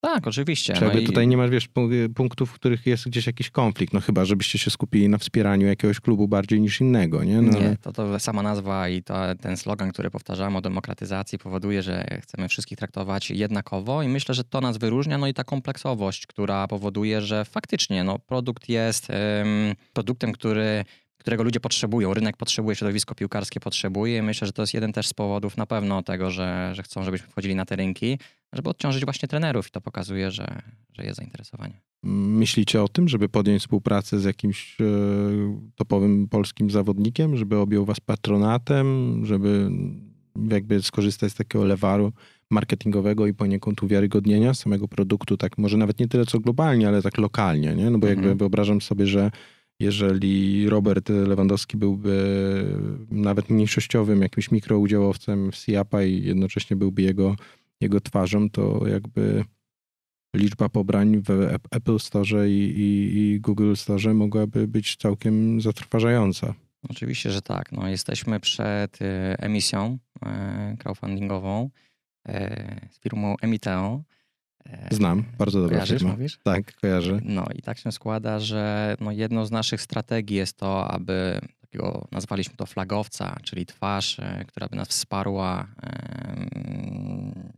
Tak, oczywiście. Czy no tutaj i... nie masz, wiesz, punktów, w których jest gdzieś jakiś konflikt, no chyba, żebyście się skupili na wspieraniu jakiegoś klubu bardziej niż innego, nie? No. Nie, to, to sama nazwa i to, ten slogan, który powtarzamy o demokratyzacji powoduje, że chcemy wszystkich traktować jednakowo i myślę, że to nas wyróżnia, no i ta kompleksowość, która powoduje, że faktycznie no, produkt jest um, produktem, który którego ludzie potrzebują, rynek potrzebuje, środowisko piłkarskie potrzebuje. Myślę, że to jest jeden też z powodów na pewno tego, że, że chcą, żebyśmy wchodzili na te rynki, żeby odciążyć właśnie trenerów i to pokazuje, że, że jest zainteresowanie. Myślicie o tym, żeby podjąć współpracę z jakimś e, topowym polskim zawodnikiem, żeby objął was patronatem, żeby jakby skorzystać z takiego lewaru marketingowego i poniekąd uwiarygodnienia samego produktu, tak może nawet nie tyle co globalnie, ale tak lokalnie, nie? No bo jakby mhm. wyobrażam sobie, że jeżeli Robert Lewandowski byłby nawet mniejszościowym jakimś mikroudziałowcem w SIAPA i jednocześnie byłby jego, jego twarzą, to jakby liczba pobrań w Apple Store i, i, i Google Store mogłaby być całkiem zatrważająca. Oczywiście, że tak. No, jesteśmy przed y, emisją e, crowdfundingową e, z firmą Emiteo. Znam, bardzo dobrze. Kojarzysz, firma. mówisz? Tak, kojarzę. No i tak się składa, że no jedną z naszych strategii jest to, aby takiego, nazwaliśmy to flagowca, czyli twarz, e, która by nas wsparła,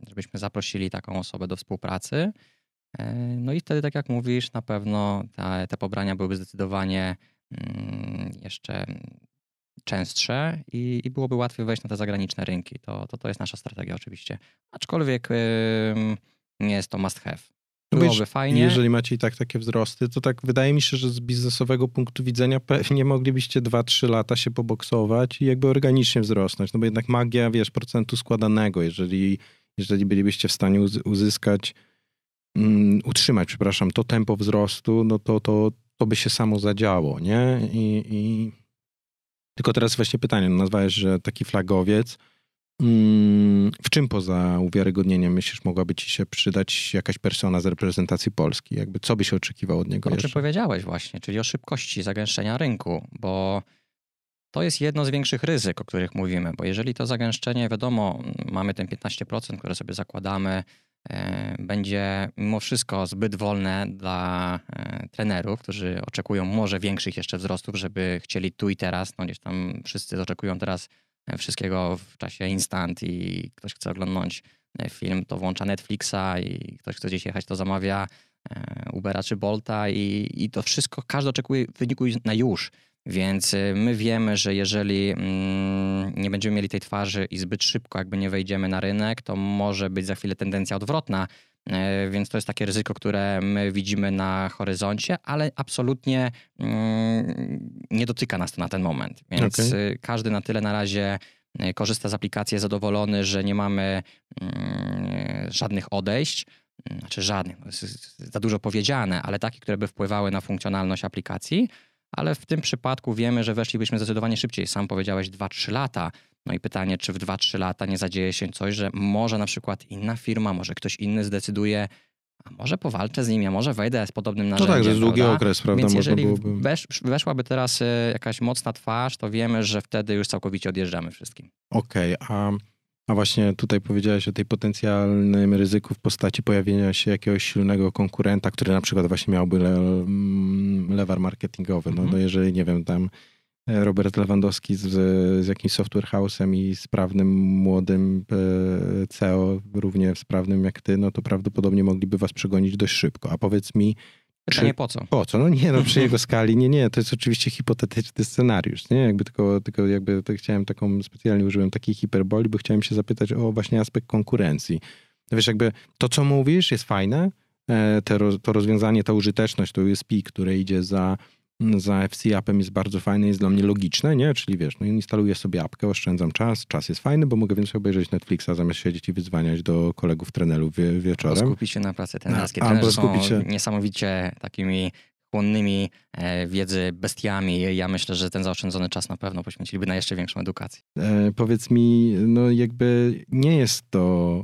żebyśmy zaprosili taką osobę do współpracy. E, no i wtedy, tak jak mówisz, na pewno te, te pobrania byłyby zdecydowanie mm, jeszcze częstsze i, i, byłoby łatwiej wejść na te zagraniczne rynki. To, to, to jest nasza strategia oczywiście. Aczkolwiek nie jest to must have. No Byłoby no fajnie. Jeżeli macie i tak takie wzrosty, to tak wydaje mi się, że z biznesowego punktu widzenia pewnie moglibyście 2-3 lata się poboksować i jakby organicznie wzrosnąć. No bo jednak magia, wiesz, procentu składanego, jeżeli, jeżeli bylibyście w stanie uzyskać, um, utrzymać, przepraszam, to tempo wzrostu, no to, to, to by się samo zadziało, nie? I, i... Tylko teraz właśnie pytanie, no nazwałeś, że taki flagowiec, w czym poza uwiarygodnieniem myślisz, mogłaby ci się przydać jakaś persona z reprezentacji Polski? Jakby co by się oczekiwał od niego? O czym powiedziałeś właśnie, czyli o szybkości zagęszczenia rynku, bo to jest jedno z większych ryzyk, o których mówimy, bo jeżeli to zagęszczenie, wiadomo, mamy ten 15%, które sobie zakładamy, e, będzie mimo wszystko zbyt wolne dla e, trenerów, którzy oczekują może większych jeszcze wzrostów, żeby chcieli tu i teraz, no gdzieś tam wszyscy oczekują teraz wszystkiego w czasie instant i ktoś chce oglądnąć e, film, to włącza Netflixa i ktoś chce gdzieś jechać, to zamawia e, Ubera czy Bolta i, i to wszystko, każdy oczekuje wyniku na już. Więc e, my wiemy, że jeżeli mm, nie będziemy mieli tej twarzy i zbyt szybko jakby nie wejdziemy na rynek, to może być za chwilę tendencja odwrotna, więc to jest takie ryzyko, które my widzimy na horyzoncie, ale absolutnie mm, nie dotyka nas to na ten moment. Więc okay. każdy na tyle na razie e, korzysta z aplikacji, jest zadowolony, że nie mamy mm, żadnych odejść. Znaczy żadnych, za dużo powiedziane, ale takie, które by wpływały na funkcjonalność aplikacji. Ale w tym przypadku wiemy, że weszlibyśmy zdecydowanie szybciej. Sam powiedziałeś 2-3 lata. No i pytanie, czy w 2-3 lata nie zadzieje się coś, że może na przykład inna firma, może ktoś inny zdecyduje, a może powalczę z nimi, a może wejdę z podobnym narzędziem. No tak, że jest długi okres, prawda? Więc jeżeli byłoby... wesz, weszłaby teraz e, jakaś mocna twarz, to wiemy, że wtedy już całkowicie odjeżdżamy wszystkim. Okej, okay, a, a właśnie tutaj powiedziałeś o tej potencjalnym ryzyku w postaci pojawienia się jakiegoś silnego konkurenta, który na przykład właśnie miałby le, mm, lewar marketingowy. No, mm -hmm. no jeżeli, nie wiem, tam Robert Lewandowski z, z jakimś software house'em i sprawnym młodym e, CEO, równie sprawnym jak ty, no to prawdopodobnie mogliby was przegonić dość szybko. A powiedz mi, Pytanie czy, po co? Po co? No nie, no przy jego skali, nie, nie, to jest oczywiście hipotetyczny scenariusz, nie? Jakby tylko, tylko jakby to chciałem taką, specjalnie użyłem takiej hiperboli, bo chciałem się zapytać o właśnie aspekt konkurencji. Wiesz, jakby to, co mówisz jest fajne, e, te, to rozwiązanie, ta użyteczność, to USP, które idzie za za FC appem jest bardzo fajne, jest dla mnie logiczne, nie? Czyli wiesz, no instaluję sobie apkę, oszczędzam czas, czas jest fajny, bo mogę więcej obejrzeć Netflixa zamiast siedzieć i wyzwaniać do kolegów trenerów wie, wieczorem. Albo skupić się na pracy trenerskiej. Albo skupić się... niesamowicie takimi chłonnymi e, wiedzy bestiami. Ja myślę, że ten zaoszczędzony czas na pewno poświęciliby na jeszcze większą edukację. E, powiedz mi, no jakby nie jest to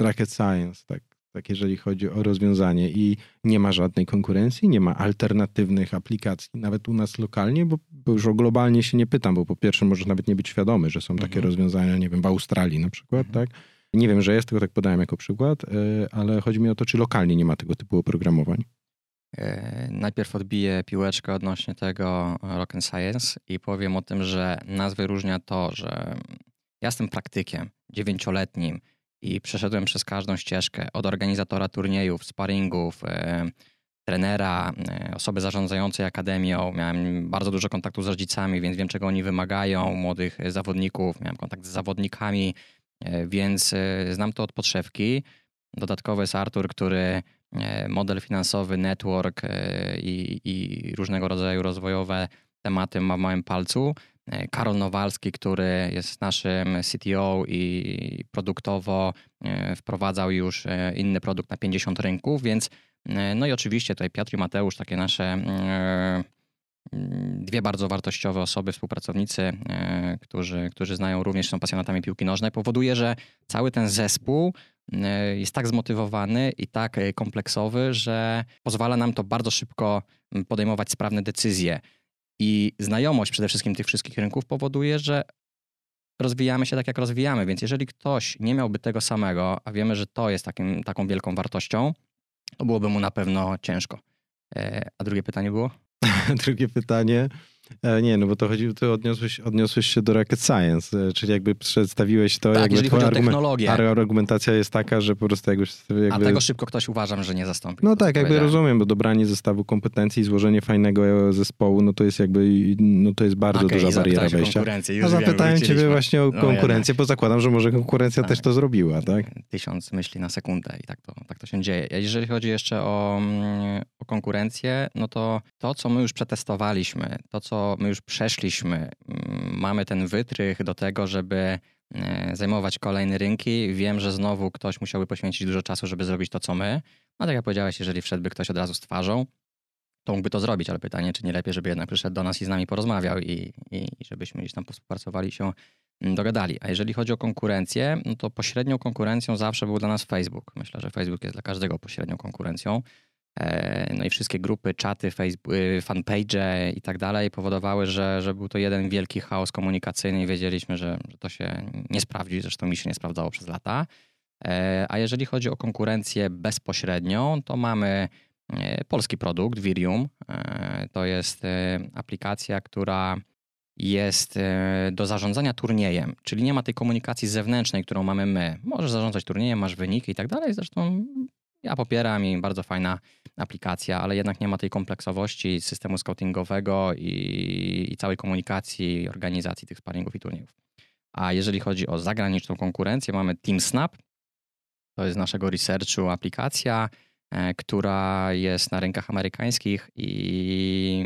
rocket science, tak tak jeżeli chodzi o rozwiązanie i nie ma żadnej konkurencji, nie ma alternatywnych aplikacji, nawet u nas lokalnie, bo, bo już o globalnie się nie pytam, bo po pierwsze możesz nawet nie być świadomy, że są takie Mhm. rozwiązania, nie wiem, w Australii na przykład, Mhm. tak? Nie wiem, że jest, tylko tak podałem jako przykład, y, ale chodzi mi o to, czy lokalnie nie ma tego typu oprogramowań. E, Najpierw odbiję piłeczkę odnośnie tego Rock and Science i powiem o tym, że nas wyróżnia to, że ja jestem praktykiem dziewięcioletnim i przeszedłem przez każdą ścieżkę od organizatora turniejów, sparingów, e, trenera, e, osoby zarządzającej akademią. Miałem bardzo dużo kontaktu z rodzicami, więc wiem, czego oni wymagają, młodych zawodników. Miałem kontakt z zawodnikami, e, więc e, znam to od podszewki. Dodatkowo jest Artur, który e, model finansowy, network e, i, i różnego rodzaju rozwojowe tematy ma w małym palcu. E, Karol Nowalski, który jest naszym CTO i produktowo e, wprowadzał już e, inny produkt na 50 rynków, więc no i oczywiście tutaj Piotr i Mateusz, takie nasze dwie bardzo wartościowe osoby, współpracownicy, którzy, którzy znają również, są pasjonatami piłki nożnej, powoduje, że cały ten zespół jest tak zmotywowany i tak kompleksowy, że pozwala nam to bardzo szybko podejmować sprawne decyzje. I znajomość przede wszystkim tych wszystkich rynków powoduje, że rozwijamy się tak, jak rozwijamy. Więc jeżeli ktoś nie miałby tego samego, a wiemy, że to jest takim, taką wielką wartością, to byłoby mu na pewno ciężko. E, A drugie pytanie było? Drugie pytanie. E, Nie, no bo to chodzi, ty odniosłeś, odniosłeś się do rocket science, e, czyli jakby przedstawiłeś to, tak, jakby twoja technologię. argumentacja jest taka, że po prostu jakby... jakby A tego szybko ktoś uważam, że nie zastąpi. No tak, jakby rozumiem, bo dobranie zestawu kompetencji i złożenie fajnego zespołu, no to jest jakby, no to jest bardzo i duża bariera wejścia. już wiem, zapytałem ciebie wróciliśmy. właśnie o No konkurencję, bo zakładam, że może konkurencja Tak. też to zrobiła, tak? Tysiąc myśli na sekundę i tak to, tak to się dzieje. A Jeżeli chodzi jeszcze o, mm, o konkurencję, no to to, co my już przetestowaliśmy, to, co my już przeszliśmy, mm, mamy ten wytrych do tego, żeby e, zajmować kolejne rynki. Wiem, że znowu ktoś musiałby poświęcić dużo czasu, żeby zrobić to, co my. No tak jak powiedziałeś, jeżeli wszedłby ktoś od razu z twarzą, to mógłby to zrobić, ale pytanie, czy nie lepiej, żeby jednak przyszedł do nas i z nami porozmawiał i, i, i żebyśmy gdzieś tam współpracowali się mm, dogadali. A jeżeli chodzi o konkurencję, no to pośrednią konkurencją zawsze był dla nas Facebook. Myślę, że Facebook jest dla każdego pośrednią konkurencją. E, No i wszystkie grupy, czaty, y, fanpage i tak dalej powodowały, że, że był to jeden wielki chaos komunikacyjny i wiedzieliśmy, że, że to się nie sprawdzi. Zresztą mi się nie sprawdzało przez lata. E, A jeżeli chodzi o konkurencję bezpośrednią, to mamy e, polski produkt, Virium. To jest aplikacja, która jest do zarządzania turniejem, czyli nie ma tej komunikacji zewnętrznej, którą mamy my. Możesz zarządzać turniejem, masz wyniki i tak dalej. Zresztą ja popieram i bardzo fajna aplikacja, ale jednak nie ma tej kompleksowości systemu scoutingowego i, i całej komunikacji, organizacji tych sparingów i turniejów. A jeżeli chodzi o zagraniczną konkurencję, mamy TeamSnap. To jest z naszego researchu aplikacja, e, która jest na rynkach amerykańskich i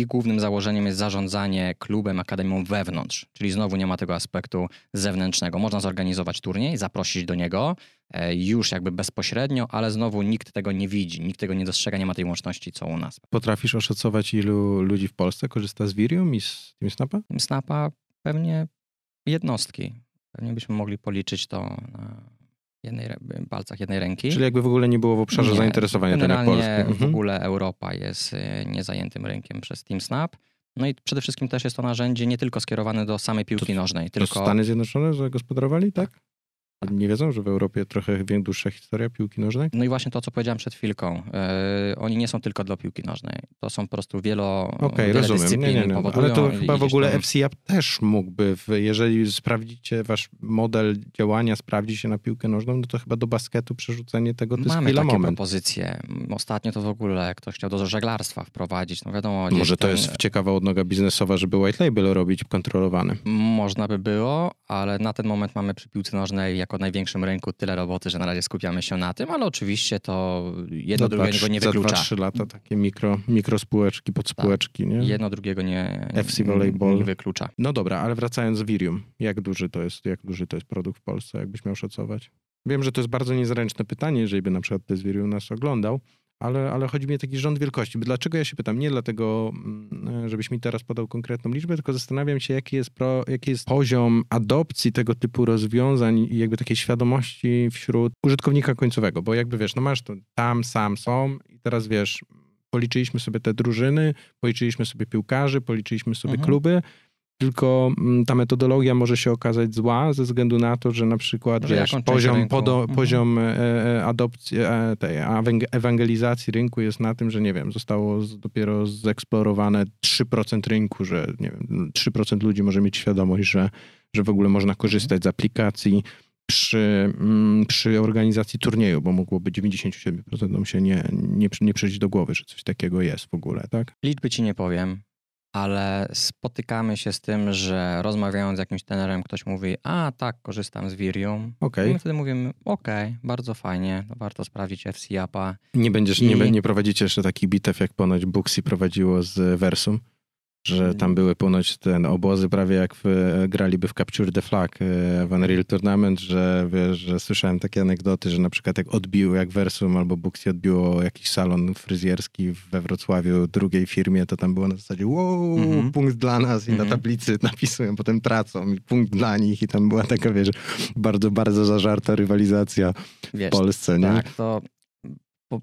ich głównym założeniem jest zarządzanie klubem, akademią wewnątrz, czyli znowu nie ma tego aspektu zewnętrznego. Można zorganizować turniej, zaprosić do niego e, już jakby bezpośrednio, ale znowu nikt tego nie widzi, nikt tego nie dostrzega, nie ma tej łączności co u nas. Potrafisz oszacować, ilu ludzi w Polsce korzysta z Virium i z TeamSnapa? Snapa pewnie jednostki. Pewnie byśmy mogli policzyć to na jednej, rę- palcach jednej ręki. Czyli jakby w ogóle nie było w obszarze Nie, zainteresowania Generalnie Polski. w Mhm. ogóle Europa jest y, niezajętym rynkiem przez TeamSnap. No i przede wszystkim też jest to narzędzie nie tylko skierowane do samej piłki nożnej, To tylko Stany Zjednoczone zagospodarowali, tak? Nie wiedzą, że w Europie trochę dłuższa historia piłki nożnej? No i właśnie to, co powiedziałem przed chwilką. Yy, oni nie są tylko dla piłki nożnej. To są po prostu wielo, Okej, wiele rozumiem. Nie, nie, nie. Ale to chyba w ogóle tam- FCAP też mógłby, jeżeli sprawdzicie wasz model działania, sprawdzi się na piłkę nożną, no to chyba do basketu przerzucenie tego to jest Mamy chwila takie moment. propozycje. Ostatnio to w ogóle ktoś chciał do żeglarstwa wprowadzić. No wiadomo, Może to tam- jest ciekawa odnoga biznesowa, żeby white label robić kontrolowany. Można by było, ale na ten moment mamy przy piłce nożnej jako największym rynku tyle roboty, że na razie skupiamy się na tym, ale oczywiście to jedno Za drugiego dwa, nie za wyklucza. 2-3 lata takie mikro, mikrospółeczki, podspółeczki, nie? Jedno drugiego nie, FC Volleyball. nie wyklucza. No dobra, ale wracając Virium, jak duży to jest, jak duży to jest produkt w Polsce, jakbyś miał szacować? Wiem, że to jest bardzo niezręczne pytanie, jeżeli by na przykład Tez Virium nas oglądał, ale, ale chodzi mi o taki rząd wielkości. Dlaczego ja się pytam? Nie dlatego, mm, żebyś mi teraz podał konkretną liczbę, tylko zastanawiam się, jaki jest, pro, jaki jest poziom adopcji tego typu rozwiązań i jakby takiej świadomości wśród użytkownika końcowego, bo jakby wiesz, no masz to tam, sam, są i teraz wiesz, policzyliśmy sobie te drużyny, policzyliśmy sobie piłkarzy, policzyliśmy sobie mhm. kluby, tylko mm, ta metodologia może się okazać zła ze względu na to, że na przykład że wiesz, poziom, podo, mhm. poziom e, e, adopcji, e, tej ewangelizacji rynku jest na tym, że nie wiem, zostało dopiero zeksplorowane 3% rynku, że nie wiem, 3% ludzi może mieć świadomość, że, że w ogóle można korzystać z aplikacji przy, mm, przy organizacji turnieju, bo mogłoby 97% się nie, nie, nie przyjść do głowy, że coś takiego jest w ogóle, tak? Liczby ci nie powiem ale spotykamy się z tym, że rozmawiając z jakimś tenerem, ktoś mówi, a tak, korzystam z Virium. Okay. I my wtedy mówimy, okej, okay, bardzo fajnie, warto sprawdzić FC Appa. Nie będziesz, I... nie, nie prowadzicie jeszcze takich bitew, jak ponoć Booksy prowadziło z Versum? Że tam były ponoć ten obozy prawie jak w, graliby w Capture the Flag e, w Unreal Tournament, że wiesz, że słyszałem takie anegdoty, że na przykład jak odbił, jak Versum albo Buxi odbiło jakiś salon fryzjerski we Wrocławiu drugiej firmie, to tam było na zasadzie wow, -hmm. punkt dla nas i -hmm. na mhm. tablicy napisują, potem tracą i punkt dla nich i tam była taka, wiesz, bardzo, bardzo zażarta rywalizacja wiesz, w Polsce, nie? Tak, to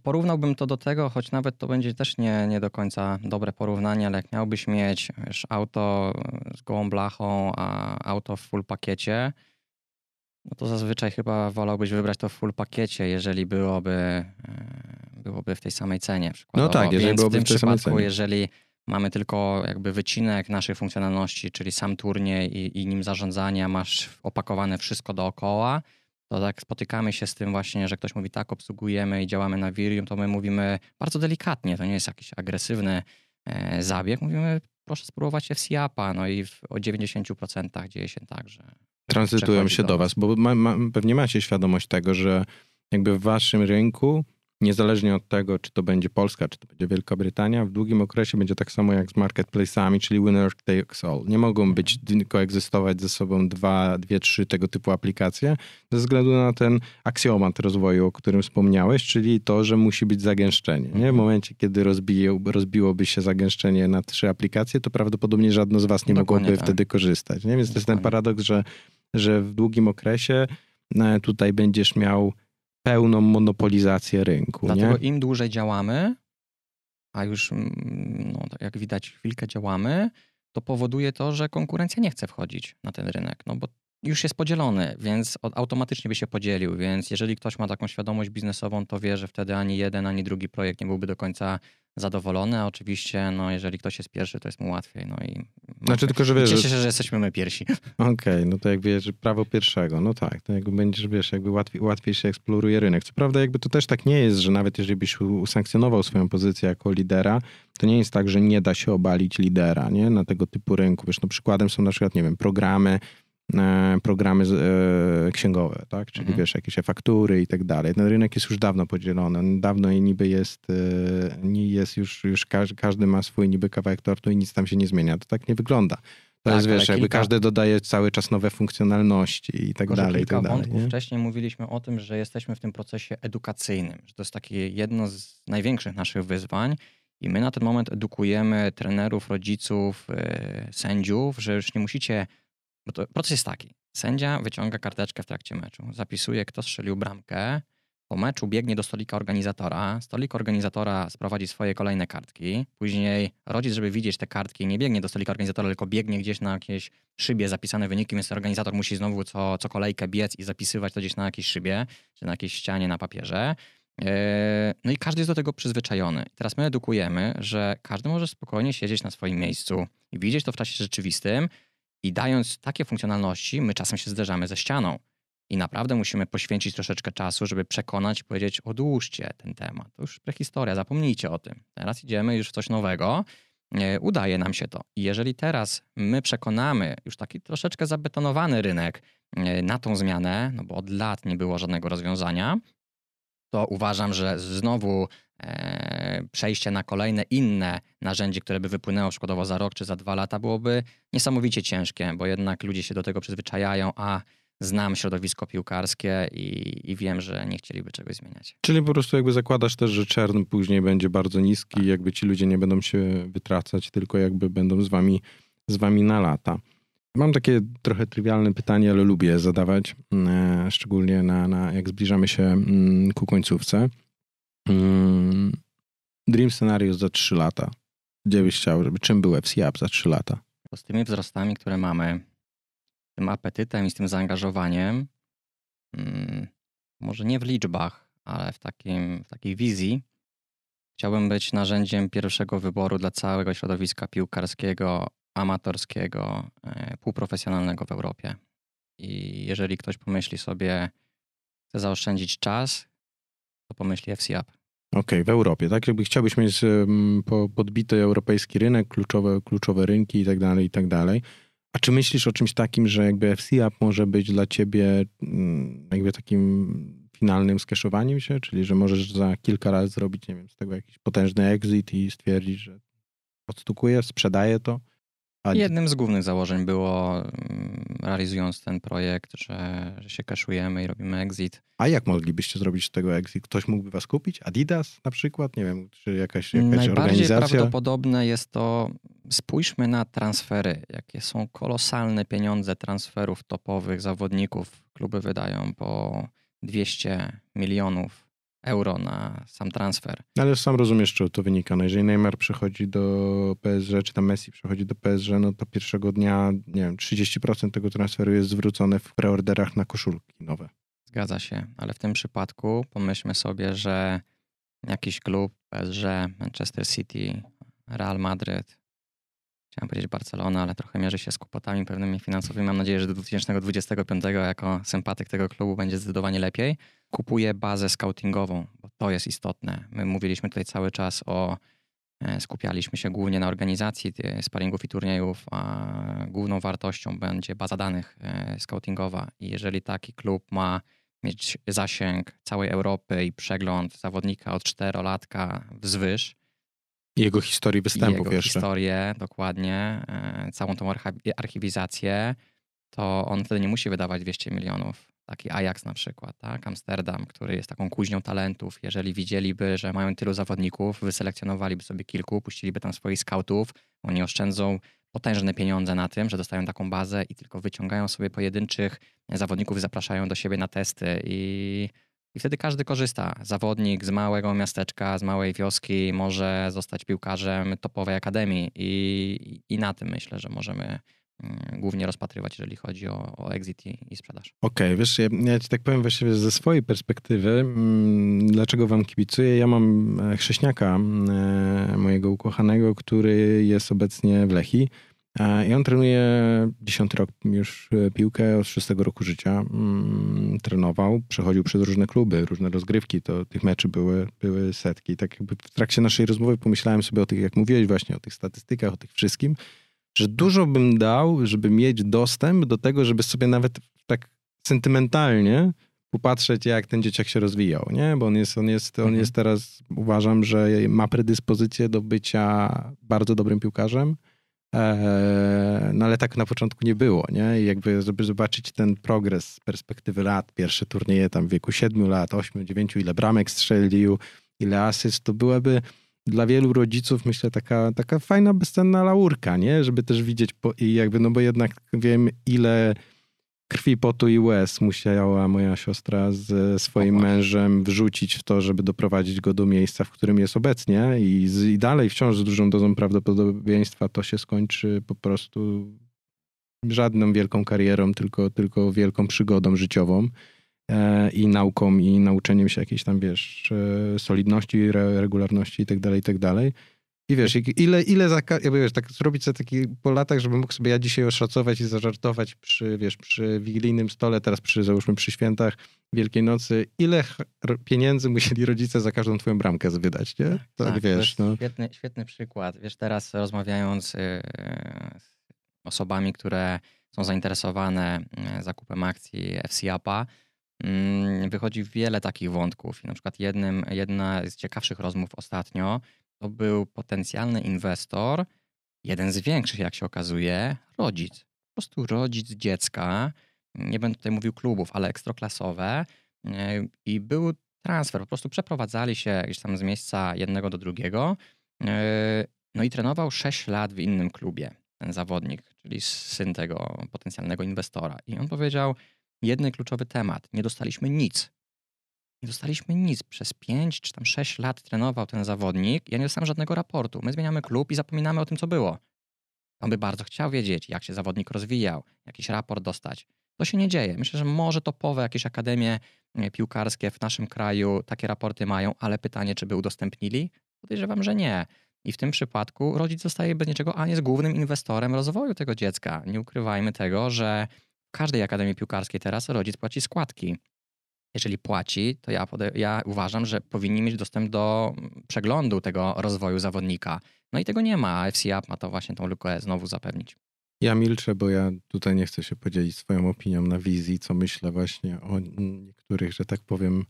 Porównałbym to do tego, choć nawet to będzie też nie, nie do końca dobre porównanie, ale jak miałbyś mieć wiesz, auto z gołą blachą, a auto w full pakiecie, no to zazwyczaj chyba wolałbyś wybrać to w full pakiecie, jeżeli byłoby, e, byłoby w tej samej cenie. No tak, jeżeli Więc byłoby w tym w tej przypadku, samej cenie. jeżeli mamy tylko jakby wycinek naszych funkcjonalności, czyli sam turniej i, i nim zarządzania, masz opakowane wszystko dookoła, to tak spotykamy się z tym właśnie, że ktoś mówi tak, obsługujemy i działamy na Virium, to my mówimy bardzo delikatnie, to nie jest jakiś agresywny e, zabieg. Mówimy, proszę spróbować FCAPA, no i w, o 90% dzieje się tak, że tranzytują się do, do was, bo ma, ma, pewnie macie świadomość tego, że jakby w waszym rynku niezależnie od tego, czy to będzie Polska, czy to będzie Wielka Brytania, w długim okresie będzie tak samo jak z marketplace'ami, czyli winner takes all. Nie mogą być, koegzystować ze sobą dwa, dwie, trzy tego typu aplikacje, ze względu na ten aksjomat rozwoju, o którym wspomniałeś, czyli to, że musi być zagęszczenie. Nie? W mhm. momencie, kiedy rozbiłoby się zagęszczenie na trzy aplikacje, to prawdopodobnie żadno z was nie Dokładnie mogłoby tak. wtedy korzystać. Nie? Więc Dokładnie. to jest ten paradoks, że, że w długim okresie e, tutaj będziesz miał pełną monopolizację rynku. Dlatego nie? im dłużej działamy, a już mm, no, tak jak widać chwilkę działamy, to powoduje to, że konkurencja nie chce wchodzić na ten rynek, no bo już jest podzielony, więc automatycznie by się podzielił, więc jeżeli ktoś ma taką świadomość biznesową, to wie, że wtedy ani jeden, ani drugi projekt nie byłby do końca zadowolony, a oczywiście, no jeżeli ktoś jest pierwszy, to jest mu łatwiej, no i... Znaczy tylko, że wiesz... Cieszę się, że jesteśmy my pierwsi. Okej, okay, no to jakby wiesz, prawo pierwszego, no tak, to jakby będziesz, wiesz, jakby łatwiej, łatwiej się eksploruje rynek. Co prawda jakby to też tak nie jest, że nawet jeżeli byś usankcjonował swoją pozycję jako lidera, to nie jest tak, że nie da się obalić lidera, nie, na tego typu rynku. Wiesz, no przykładem są na przykład, nie wiem, programy, programy e, księgowe, tak? Czyli mhm. wiesz, jakieś faktury i tak dalej. Ten rynek jest już dawno podzielony. Dawno i niby jest, e, nie jest już, już każdy, każdy ma swój niby kawałek tortu i nic tam się nie zmienia. To tak nie wygląda. To tak, jest, wiesz, jakby kilka... każdy dodaje cały czas nowe funkcjonalności i tak Tylko, dalej. Kilka i tak wątków. Dalej, Wcześniej mówiliśmy o tym, że jesteśmy w tym procesie edukacyjnym, że to jest takie jedno z największych naszych wyzwań i my na ten moment edukujemy trenerów, rodziców, sędziów, że już nie musicie bo to proces jest taki. Sędzia wyciąga karteczkę w trakcie meczu, zapisuje, kto strzelił bramkę. Po meczu biegnie do stolika organizatora. Stolik organizatora sprowadzi swoje kolejne kartki. Później rodzic, żeby widzieć te kartki, nie biegnie do stolika organizatora, tylko biegnie gdzieś na jakiejś szybie zapisane wyniki, więc organizator musi znowu co, co kolejkę biec i zapisywać to gdzieś na jakiejś szybie, czy na jakiejś ścianie na papierze. E, no i każdy jest do tego przyzwyczajony. Teraz my edukujemy, że każdy może spokojnie siedzieć na swoim miejscu i widzieć to w czasie rzeczywistym, i dając takie funkcjonalności, my czasem się zderzamy ze ścianą. I naprawdę musimy poświęcić troszeczkę czasu, żeby przekonać, powiedzieć, odłóżcie ten temat. To już prehistoria, zapomnijcie o tym. Teraz idziemy już w coś nowego, e, udaje nam się to. I jeżeli teraz my przekonamy już taki troszeczkę zabetonowany rynek e, na tą zmianę, no bo od lat nie było żadnego rozwiązania, to uważam, że znowu przejście na kolejne inne narzędzie, które by wypłynęło przykładowo za rok czy za dwa lata, byłoby niesamowicie ciężkie, bo jednak ludzie się do tego przyzwyczajają, a znam środowisko piłkarskie i, i wiem, że nie chcieliby czegoś zmieniać. Czyli po prostu jakby zakładasz też, że czern później będzie bardzo niski, tak. jakby ci ludzie nie będą się wytracać, tylko jakby będą z wami, z wami na lata. Mam takie trochę trywialne pytanie, ale lubię zadawać, e, szczególnie na, na jak zbliżamy się mm, ku końcówce. Mm, dream scenariusz za 3 lata. Gdzie byś chciał, żeby czym był FC za 3 lata? Z tymi wzrostami, które mamy, tym apetytem i z tym zaangażowaniem, mm, może nie w liczbach, ale w, takim, w takiej wizji, chciałbym być narzędziem pierwszego wyboru dla całego środowiska piłkarskiego, amatorskiego, e, półprofesjonalnego w Europie. I jeżeli ktoś pomyśli sobie, chce zaoszczędzić czas, to pomyśli FC. Okej, okay, w Europie, tak? Jakby chciałbyś mieć podbity europejski rynek, kluczowe, kluczowe rynki i tak dalej, i tak dalej. A czy myślisz o czymś takim, że jakby FC App może być dla ciebie mm, jakby takim finalnym skeszowaniem się, czyli że możesz za kilka razy zrobić, nie wiem, z tego jakiś potężny exit i stwierdzić, że odstukujesz, sprzedaję to? Jednym z głównych założeń było, mm, realizując ten projekt, że, że się kaszujemy i robimy exit. A jak moglibyście zrobić z tego exit? Ktoś mógłby was kupić? Adidas na przykład? Nie wiem, czy jakaś, jakaś Najbardziej organizacja? prawdopodobne jest to, spójrzmy na transfery. Jakie są kolosalne pieniądze transferów topowych zawodników. Kluby wydają po 200 milionów euro na sam transfer. Ale sam rozumiesz, czy to wynika. No jeżeli Neymar przychodzi do PSG, czy tam Messi przychodzi do PSG, no to pierwszego dnia, nie wiem, 30% tego transferu jest zwrócone w preorderach na koszulki nowe. Zgadza się, ale w tym przypadku pomyślmy sobie, że jakiś klub, PSG, Manchester City, Real Madryt, chciałem powiedzieć Barcelona, ale trochę mierzy się z kłopotami pewnymi finansowymi. Mam nadzieję, że do 2025 jako sympatyk tego klubu będzie zdecydowanie lepiej kupuje bazę scoutingową, bo to jest istotne. My mówiliśmy tutaj cały czas o, e, skupialiśmy się głównie na organizacji sparingów i turniejów, a główną wartością będzie baza danych e, scoutingowa. I jeżeli taki klub ma mieć zasięg całej Europy i przegląd zawodnika od czterolatka wzwyż, jego historii występów jego jeszcze. historię, dokładnie, e, całą tą archiwizację, to on wtedy nie musi wydawać 200 milionów taki Ajax na przykład, tak? Amsterdam, który jest taką kuźnią talentów. Jeżeli widzieliby, że mają tylu zawodników, wyselekcjonowaliby sobie kilku, puściliby tam swoich scoutów, oni oszczędzą potężne pieniądze na tym, że dostają taką bazę i tylko wyciągają sobie pojedynczych zawodników zapraszają do siebie na testy i, i wtedy każdy korzysta. Zawodnik z małego miasteczka, z małej wioski może zostać piłkarzem topowej akademii i, i na tym myślę, że możemy głównie rozpatrywać, jeżeli chodzi o, o exit i, i sprzedaż. Okej, okay, wiesz, ja, ja, ci tak powiem właściwie ze swojej perspektywy, mm, dlaczego wam kibicuję. Ja mam e, chrześniaka e, mojego ukochanego, który jest obecnie w Lechi i on trenuje 10 rok już e, piłkę od 6 roku życia. Mm, trenował, przechodził przez różne kluby, różne rozgrywki, to tych meczy były, były setki. Tak jakby w trakcie naszej rozmowy pomyślałem sobie o tych, jak mówiłeś właśnie, o tych statystykach, o tych wszystkim że dużo bym dał, żeby mieć dostęp do tego, żeby sobie nawet tak sentymentalnie popatrzeć, jak ten dzieciak się rozwijał, nie? Bo on jest, on jest, on mhm. jest teraz, uważam, że ma predyspozycję do bycia bardzo dobrym piłkarzem, eee, no ale tak na początku nie było, nie? I jakby, żeby zobaczyć ten progres z perspektywy lat, pierwsze turnieje tam w wieku 7 lat, 8, 9, ile bramek strzelił, ile asyst, to byłaby dla wielu rodziców myślę taka, taka fajna, bezcenna laurka, nie? Żeby też widzieć po, i jakby, no bo jednak wiem ile krwi, potu i łez musiała moja siostra ze swoim mężem wrzucić w to, żeby doprowadzić go do miejsca, w którym jest obecnie i, z, i dalej wciąż z dużą dozą prawdopodobieństwa to się skończy po prostu żadną wielką karierą, tylko, tylko wielką przygodą życiową. E, i nauką, i nauczeniem się jakiejś tam, wiesz, e, solidności, regularności i tak dalej, i tak dalej. I wiesz, ile, ile za, wiesz, tak zrobić sobie taki po latach, żebym mógł sobie ja dzisiaj oszacować i zażartować przy, wiesz, przy wigilijnym stole, teraz przy, załóżmy, przy świętach Wielkiej Nocy, ile pieniędzy musieli rodzice za każdą twoją bramkę wydać, nie? Tak, tak, tak wiesz, no. świetny, świetny przykład. Wiesz, teraz rozmawiając y, z osobami, które są zainteresowane y, zakupem akcji FCAPA, Mm, wychodzi wiele takich wątków. Na przykład jednym, jedna z ciekawszych rozmów ostatnio to był potencjalny inwestor, jeden z większych, jak się okazuje, rodzic. Po prostu rodzic dziecka, nie będę tutaj mówił klubów, ale ekstraklasowe e, i był transfer, po prostu przeprowadzali się gdzieś tam z miejsca jednego do drugiego. E, no i trenował 6 lat w innym klubie, ten zawodnik, czyli syn tego potencjalnego inwestora. I on powiedział, jeden kluczowy temat, nie dostaliśmy nic. Nie dostaliśmy nic. Przez 5 czy tam 6 lat trenował ten zawodnik. Ja nie dostałem żadnego raportu. My zmieniamy klub i zapominamy o tym, co było. On by bardzo chciał wiedzieć, jak się zawodnik rozwijał, jakiś raport dostać. To się nie dzieje. Myślę, że może topowe jakieś akademie e, piłkarskie w naszym kraju takie raporty mają, ale pytanie, czy by udostępnili? Podejrzewam, że nie. I w tym przypadku rodzic zostaje bez niczego, a jest głównym inwestorem rozwoju tego dziecka. Nie ukrywajmy tego, że każdej akademii piłkarskiej teraz rodzic płaci składki. Jeżeli płaci, to ja, ja uważam, że powinni mieć dostęp do mm, przeglądu tego rozwoju zawodnika. No i tego nie ma, a FC Up ma to właśnie tą lukę znowu zapewnić. Ja milczę, bo ja tutaj nie chcę się podzielić swoją opinią na wizji, co myślę właśnie o niektórych, że tak powiem,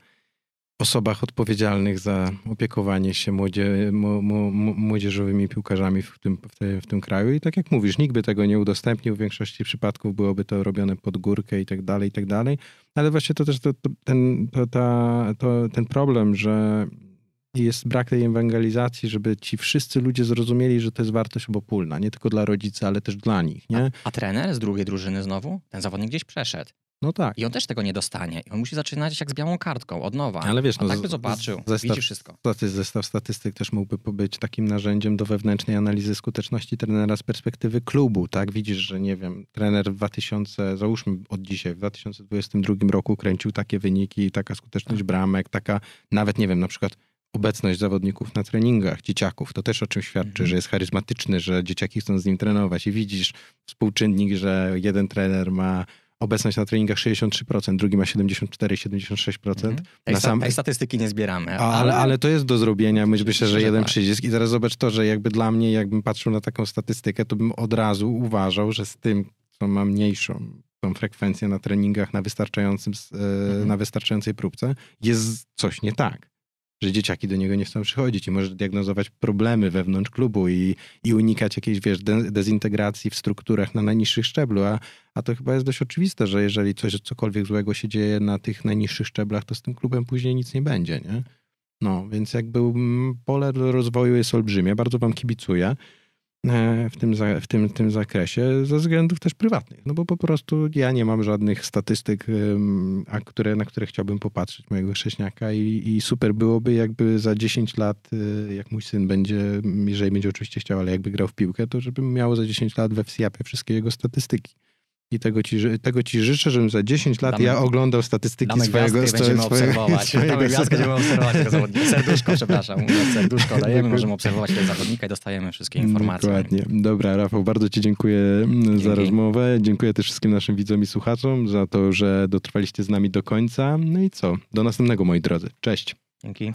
osobach odpowiedzialnych za opiekowanie się młodzie, młodzieżowymi piłkarzami w tym, w, w, tym kraju. I tak jak mówisz, nikt by tego nie udostępnił. W większości przypadków byłoby to robione pod górkę i tak dalej, i tak dalej. Ale właśnie to też to, to, ten, to, ta, to, ten problem, że jest brak tej ewangelizacji, żeby ci wszyscy ludzie zrozumieli, że to jest wartość obopólna, nie tylko dla rodziców, ale też dla nich. Nie? A, a trener z drugiej drużyny znowu? Ten zawodnik gdzieś przeszedł. No tak. I on też tego nie dostanie. I on musi zaczynać jak z białą kartką, od nowa. Ale wiesz, no, tak by zobaczył, zestaw, widzi wszystko. Zestaw statystyk też mógłby być takim narzędziem do wewnętrznej analizy skuteczności trenera z perspektywy klubu, tak? Widzisz, że nie wiem, trener w 2000, załóżmy od dzisiaj, w 2022 roku kręcił takie wyniki, taka skuteczność tak. bramek, taka nawet, nie wiem, na przykład obecność zawodników na treningach, dzieciaków. To też o czym świadczy, mhm. że jest charyzmatyczny, że dzieciaki chcą z nim trenować i widzisz współczynnik, że jeden trener ma obecność na treningach 63%, drugi ma 74-76%. Mhm. Tej, na sam... tej statystyki nie zbieramy. Ale... ale, ale to jest do zrobienia. Myślę, że jeden tak. przycisk. I teraz zobacz to, że jakby dla mnie, jakbym patrzył na taką statystykę, to bym od razu uważał, że z tym, co ma mniejszą tą frekwencję na treningach na, wystarczającym, e, mhm. na wystarczającej próbce, jest coś nie tak że dzieciaki do niego nie chcą przychodzić i może diagnozować problemy wewnątrz klubu i, i unikać jakiejś, wiesz, de, dezintegracji w strukturach na najniższych szczeblu, a, a to chyba jest dość oczywiste, że jeżeli coś, cokolwiek złego się dzieje na tych najniższych szczeblach, to z tym klubem później nic nie będzie, nie? No, więc jakby pole rozwoju jest olbrzymie, bardzo wam kibicuję. E, w tym, w tym, tym zakresie ze względów też prywatnych. No bo po prostu ja nie mam żadnych statystyk, a które, na które chciałbym popatrzeć mojego chrześniaka i, i super byłoby jakby za 10 lat, y, jak mój syn będzie, jeżeli będzie oczywiście chciał, ale jakby grał w piłkę, to żebym miał za 10 lat we FCAP wszystkie jego statystyki. I tego ci, tego ci życzę, żebym za 10 lat damy, ja oglądał statystyki damy swojego... Damy będziemy obserwować. Swojego, damy gwiazdkę, będziemy obserwować tego zawodnika. Serduszko, przepraszam. Serduszko dajemy, możemy obserwować tego zawodnika i dostajemy wszystkie informacje. Dokładnie. Dobra, Rafał, bardzo ci dziękuję mm, Dzięki. za rozmowę. Dziękuję też wszystkim naszym widzom i słuchaczom za to, że dotrwaliście z nami do końca. No i co? Do następnego, moi drodzy. Cześć. Dzięki.